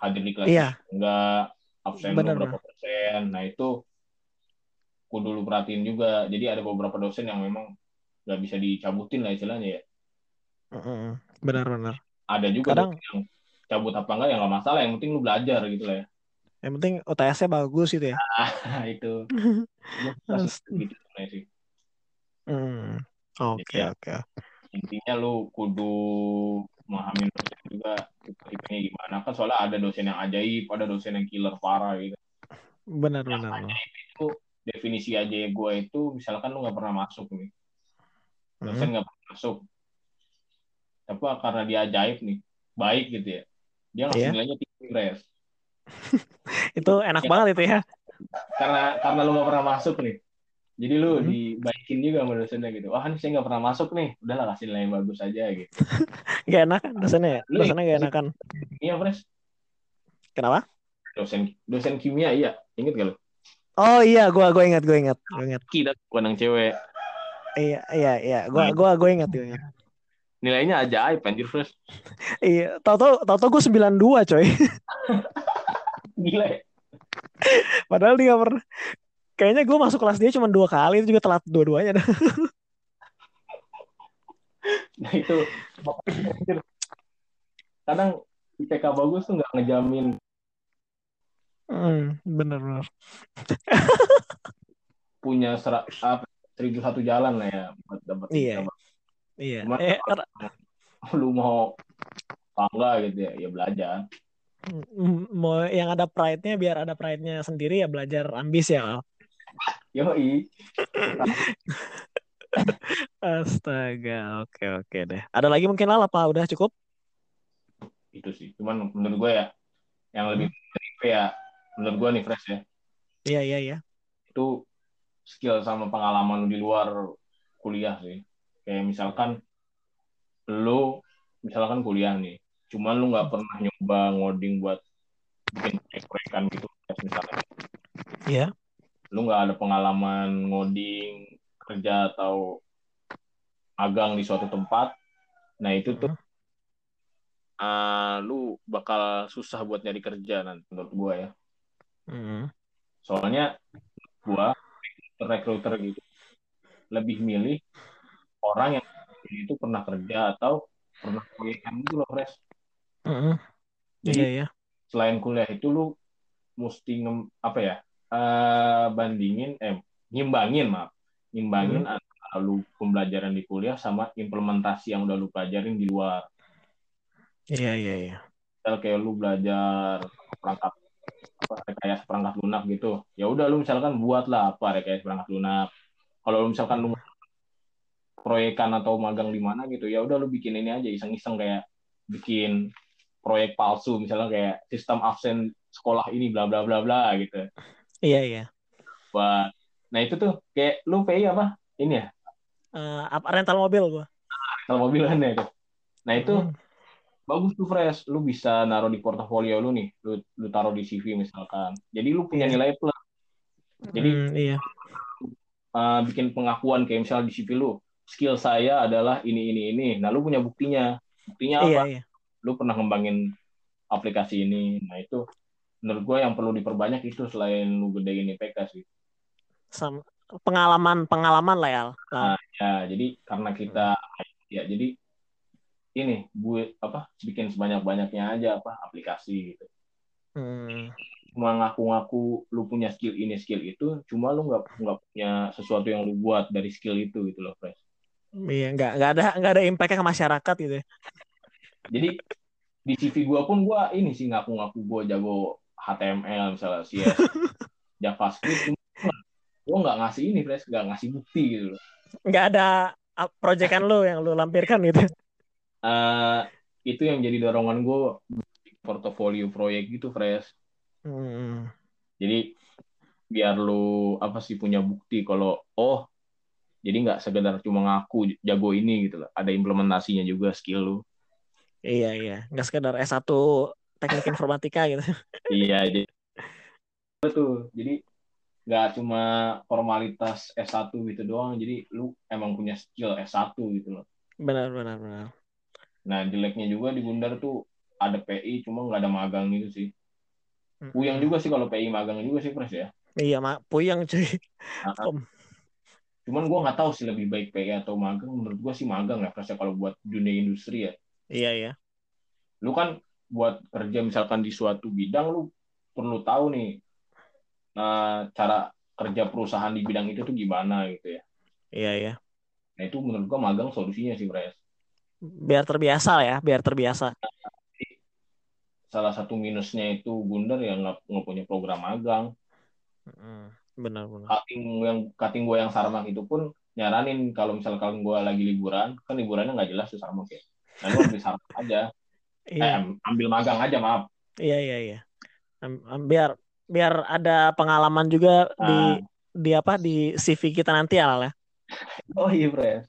hadir di kelas iya. enggak absen bener, beberapa bener. persen. Nah itu kudu lu perhatiin juga. Jadi ada beberapa dosen yang memang nggak bisa dicabutin lah istilahnya ya. Benar-benar. Ada juga Kadang, yang cabut apa enggak ya nggak masalah. Yang penting lu belajar gitu lah ya. Yang penting UTS-nya bagus gitu ya. Nah, itu. gitu sih. Hmm. Oke, oke. Intinya lu kudu memahami dosen juga tipenya gimana kan soalnya ada dosen yang ajaib ada dosen yang killer parah gitu benar yang benar ajaib itu definisi ajaib gue itu misalkan lu nggak pernah masuk nih dosen hmm. nggak hmm. pernah masuk tapi karena dia ajaib nih baik gitu ya dia ngasih yeah. nilainya tinggi res itu enak ya, banget itu ya karena karena lu nggak pernah masuk nih jadi lu hmm. Dibaikin juga sama dosennya gitu. Wah, ini saya nggak pernah masuk nih. Udahlah kasih nilai yang bagus aja gitu. gak enak kan dosennya ya? Dosennya gak enakan. Iya, Pres. Kenapa? Dosen dosen kimia iya. Ingat gak lu? Oh iya, gua gua ingat, gua ingat. Gua ingat. Kita bukan cewek. Iya, iya, iya. Gua gua gua ingat, gua ingat. Nilainya aja anjir, Pres. iya, tau-tau tau-tau gua 92, coy. Gila ya? Padahal dia pernah Kayaknya gue masuk kelas dia cuma dua kali, itu juga telat dua-duanya. Nah itu kadang IPK bagus tuh nggak ngejamin Hmm, bener-bener. punya sera- apa, seribu satu jalan lah ya buat dapat Iya. Iya. Cuma Eh, kalau lu mau bangga gitu ya, ya belajar. m- mau yang ada pride-nya biar ada pride-nya sendiri ya belajar ambis ya. Yoi, Astaga, oke oke deh. Ada lagi mungkin Al apa udah cukup? itu sih. Cuman menurut gue ya, yang lebih menarik ya, menurut gue nih Fresh ya, Iya iya iya. itu skill sama pengalaman lu di luar kuliah sih. Kayak misalkan lu, misalkan kuliah nih, cuman lu nggak pernah nyoba ngoding buat bikin proyek-proyekan gitu, misalnya. Iya. Lu nggak ada pengalaman ngoding kerja atau magang di suatu tempat, nah itu tuh ah, lu bakal susah buat nyari kerja nanti menurut gua ya. Hmm. Soalnya gua recruiter gitu lebih milih orang yang itu pernah kerja atau pernah proyekan gitu loh, Fresh. Hmm. Jadi Iya iya. selain kuliah itu lu mesti ngem- apa ya? Eh bandingin eh nyimbangin maaf. Nyimbangin antara lu pembelajaran di kuliah sama implementasi yang udah lu pelajarin di luar. Iya iya iya. Misal kayak lu belajar perangkat apa rekayasa perangkat lunak gitu. Ya udah lu misalkan buatlah apa rekayasa perangkat lunak. Kalau lu misalkan lu proyekan atau magang di mana gitu, ya udah lu bikin ini aja iseng-iseng kayak bikin proyek palsu misalnya kayak sistem absen sekolah ini bla bla bla bla gitu. Iya iya. Buat nah itu tuh kayak lu PI apa? Ini ya, Eh, apa rental mobil gua. kalau mobilan ya tuh. Nah itu Hmm. bagus tuh fresh, lu bisa naruh di portofolio lu nih, lu lu taruh di CV misalkan. Jadi lu punya Iya. nilai plus. Jadi Hmm, iya. uh, bikin pengakuan kayak misalnya di CV lu, skill saya adalah ini ini ini. Nah, lu punya buktinya. Buktinya Iya apa? iya. Lu pernah ngembangin aplikasi ini. Nah, itu menurut gue yang perlu diperbanyak itu selain lu gedein IPK sih. Sam pengalaman pengalaman lah ya. Al. Nah, ya, jadi karena kita ya jadi ini gue apa bikin sebanyak-banyaknya aja apa aplikasi gitu. Hmm. Cuma ngaku-ngaku lu punya skill ini skill itu, cuma lu nggak nggak punya sesuatu yang lu buat dari skill itu gitu loh, Fresh. Iya, nggak nggak ada nggak ada impact ke masyarakat gitu. ya. Jadi di CV gue pun gue ini sih ngaku-ngaku gue jago HTML misalnya CS, JavaScript, gue nggak ngasih ini, Fresh, nggak ngasih bukti gitu loh. Nggak ada uh, proyekan lu yang lu lampirkan gitu. Eh, itu yang jadi dorongan gue portofolio proyek gitu, Fresh. Hmm. Jadi biar lu apa sih punya bukti kalau oh jadi nggak sekedar cuma ngaku jago ini gitu loh. Ada implementasinya juga skill lu. Iya iya, nggak sekedar S1 teknik informatika gitu. iya, jadi betul. Jadi nggak cuma formalitas S1 gitu doang. Jadi lu emang punya skill S1 gitu loh. Benar benar benar. Nah, jeleknya juga di Gundar tuh ada PI cuma nggak ada magang gitu sih. Puyeng juga sih kalau PI magang juga sih, Pres ya. Iya, mak puyeng cuy. Nah, Om. Cuman gue nggak tahu sih lebih baik PI atau magang. Menurut gue sih magang ya, Pres ya kalau buat dunia industri ya. Iya iya. Lu kan buat kerja misalkan di suatu bidang, lu perlu tahu nih nah, cara kerja perusahaan di bidang itu tuh gimana gitu ya. Iya iya. Nah itu menurut gue magang solusinya sih, Pres. Biar terbiasa ya, biar terbiasa. Salah satu minusnya itu Gundar yang nggak nggak punya program magang. Benar benar. Cutting yang cutting gue yang sarmak itu pun nyaranin kalau misalkan gue lagi liburan, kan liburannya nggak jelas tuh sarmak ya. Nah, lu ambil sarmak aja. Eh, Iya ambil magang aja, maaf. iya iya iya. Biar biar ada pengalaman juga di Ah. di apa di CV kita nanti ya, ya. Oh iya, Pres.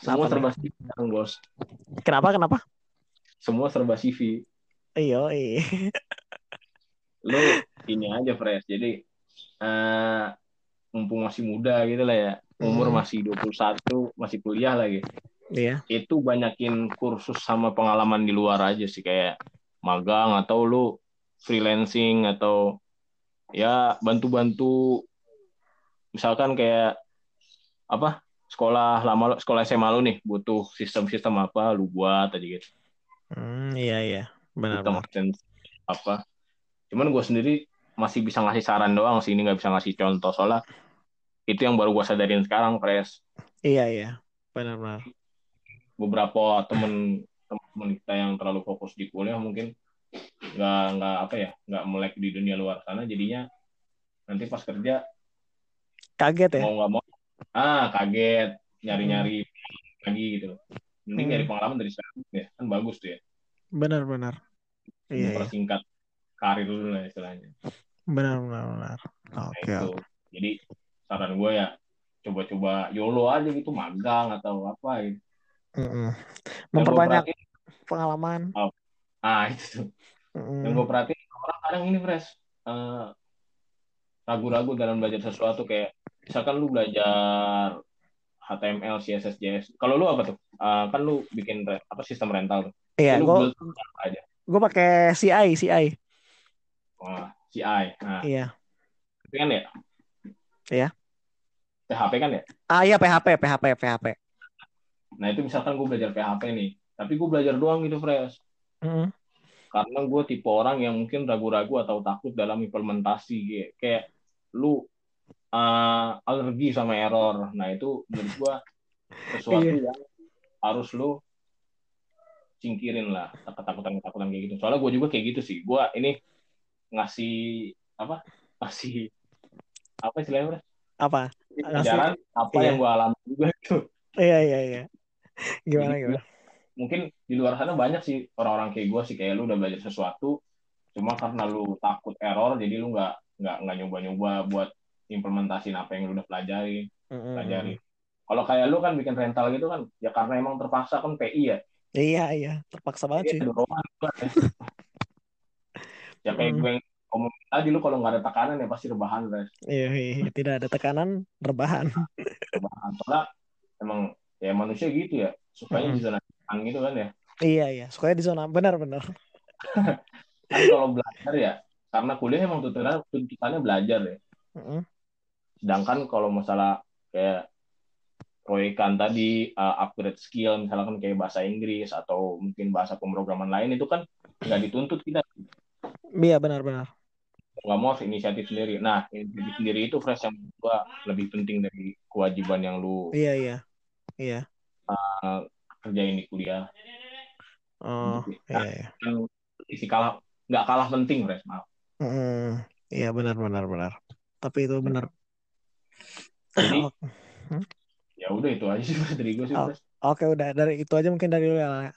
Semua serba CV sekarang, bos. Kenapa kenapa? Semua serba CV. Iya iya. Lu ini aja, Pres. Jadi, eh mumpung masih muda gitu lah ya. Umur Hmm. masih 21, masih kuliah lagi. Iya. Itu banyakin kursus sama pengalaman di luar aja sih. Kayak magang atau lu freelancing atau ya bantu-bantu misalkan kayak apa sekolah lama sekolah SMA lu nih butuh sistem-sistem apa lu buat aja gitu Hmm, iya iya. Benar sistem apa cuman gue sendiri masih bisa ngasih saran doang sih ini nggak bisa ngasih contoh soalnya itu yang baru gue sadarin sekarang Pres Iya iya. Benar benar. Beberapa temen temen kita yang terlalu fokus di kuliah mungkin nggak nggak apa ya nggak melek di dunia luar sana jadinya nanti pas kerja Kaget ya? mau nggak mau ah kaget nyari nyari lagi gitu mending Hmm. nyari pengalaman dari sekarang ya kan bagus tuh ya Benar benar. Iya iya. mempersingkat karir dulu lah istilahnya Benar benar benar. Nah, Oke. oke. jadi saran gue ya coba-coba YOLO aja gitu magang atau apa gitu Mm-mm. Memperbanyak pengalaman. ah itu tuh Mm-mm. yang gue perhatiin orang kadang ini fresh eh, ragu-ragu dalam belajar sesuatu kayak misalkan lu belajar HTML, CSS, JS. Kalau lu apa tuh? Eh, kan lu bikin re- apa sistem rental tuh. Iya, gue aja. gue pakai CI CI. Wah, CI. Nah, Iya. itu kan ya? Iya. PHP kan ya? Ah iya PHP PHP PHP. Nah, itu misalkan gue belajar PHP nih. Tapi gue belajar doang gitu, Fresh. Mm-mm. Karena gue tipe orang yang mungkin ragu-ragu atau takut dalam implementasi. Kayak, kayak lu eh, alergi sama error. Nah, itu menurut gue sesuatu Iya. yang harus lu singkirin lah ketakutan-ketakutan kayak gitu. Soalnya gue juga kayak gitu sih. Gue ini ngasih apa? Ngasih apa istilahnya? Apa? Ngasih apa iya. yang gue alami juga itu. Iya iya iya. Gimana Jadi, gimana? Mungkin di luar sana banyak sih orang-orang kayak gue sih kayak lu udah belajar sesuatu, cuma karena lu takut error, jadi lu nggak nggak nggak nyoba-nyoba buat implementasiin apa yang lu udah pelajari, Mm-mm. pelajari. Kalau kayak lu kan bikin rental gitu kan, ya karena emang terpaksa kan PI ya, Iya iya. Terpaksa banget sih. juga ya. ya kayak Hmm. gue yang ngomong tadi lu kalau nggak ada tekanan ya pasti rebahan guys Iya, iya. Tidak ada tekanan, rebahan. rebahan soalnya emang ya manusia gitu ya sukanya Hmm. di zona nyaman gitu kan ya Iya iya. Sukanya di zona benar-benar. kan kalau belajar ya karena kuliah emang tuntutannya tuntutannya belajar ya Mm-mm. sedangkan kalau masalah kayak proyekan tadi uh, upgrade skill misalkan kayak bahasa Inggris atau mungkin bahasa pemrograman lain itu kan nggak dituntut kita Iya benar-benar. nggak mau harus inisiatif sendiri nah inisiatif sendiri itu fresh yang gua lebih penting dari kewajiban yang lu Iya iya. Iya. uh, kerjain di kuliah Oh iya iya. yang isi kalah nggak kalah penting fresh maaf Mm-mm. Iya benar-benar benar. Tapi itu benar. Jadi- Oke. ya udah itu aja sih dari gue sih Oh. Oke udah dari itu aja mungkin dari lu ya.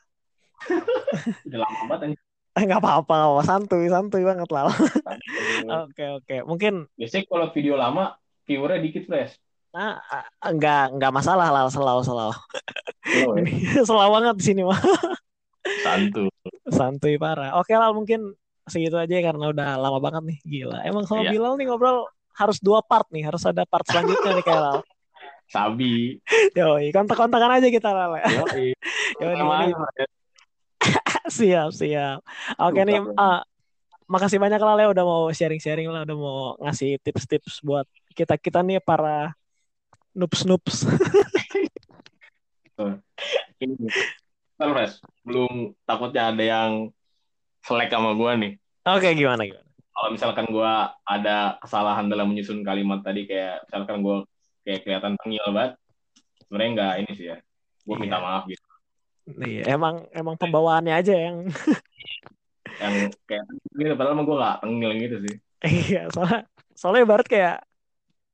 udah lama banget. Eh, nggak apa-apa, nggak apa-apa. santuy santuy banget lah. Oke oke. Mungkin biasanya kalau video lama viewernya dikit fresh ah, ah, nggak nggak masalah lah selalu selalu. Slow, ya. Selalu banget di sini mah. santu Santuy parah. Oke lah mungkin segitu aja ya, karena udah lama banget nih. Gila. Emang sama Iya. Bilal nih ngobrol harus dua part nih. Harus ada part selanjutnya nih kayak Lal. sabi Yoi, kontak-kontakan aja kita Lal. ya. Yoi. Yoi, siap, siap. Oke nih, ah, makasih banyak Lal ya udah mau sharing-sharing lah, udah mau ngasih tips-tips buat kita-kita nih para ini. Bentar, fresh belum takutnya ada yang selek sama gue nih. Oke, gimana gimana? kalau misalkan gue ada kesalahan dalam menyusun kalimat tadi kayak misalkan gue kayak kelihatan tengil banget sebenarnya nggak ini sih ya. Gue minta Iya. maaf gitu. Iya, emang emang pembawaannya aja yang yang kayak gitu padahal emang gue nggak tengil gitu sih. Iya, soalnya soalnya ibarat kayak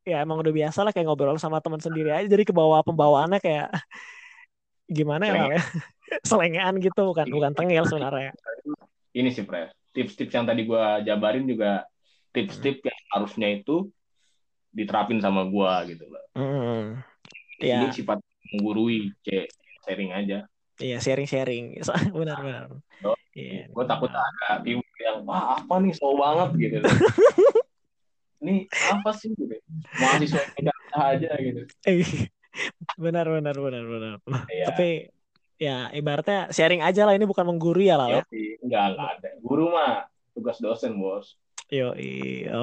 ya emang udah biasa lah kayak ngobrol sama teman sendiri aja jadi ke bawah pembawaannya kayak gimana ya ya? Selengean gitu bukan bukan tengil sebenarnya. ini sih Pres tips-tips yang tadi gue jabarin juga tips-tips yang harusnya itu diterapin sama gue gitu loh Hmm. ini Iya, sifat menggurui cek sharing aja iya sharing-sharing. Benar-benar. Oh, Iya. gue takut ada yang wah apa nih so banget gitu ini apa sih gitu mahasiswa yang aja gitu benar benar benar benar. Iya. Tapi ya ibaratnya sharing aja lah ini bukan menggurui ya lah ya. Enggak enggak ada guru mah tugas dosen bos Yo,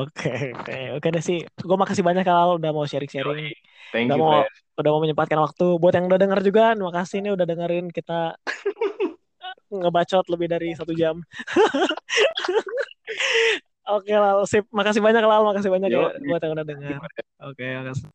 oke, oke, oke deh sih. Gue makasih banyak kalau udah mau sharing-sharing, Thank udah you, mau Fred. udah mau menyempatkan waktu. Buat yang udah denger juga, terima kasih nih udah dengerin kita ngebacot lebih dari satu jam. Oke, Lal, sip. Makasih banyak, Lal. Makasih banyak ya Yo, buat yang udah denger. Oke, makasih.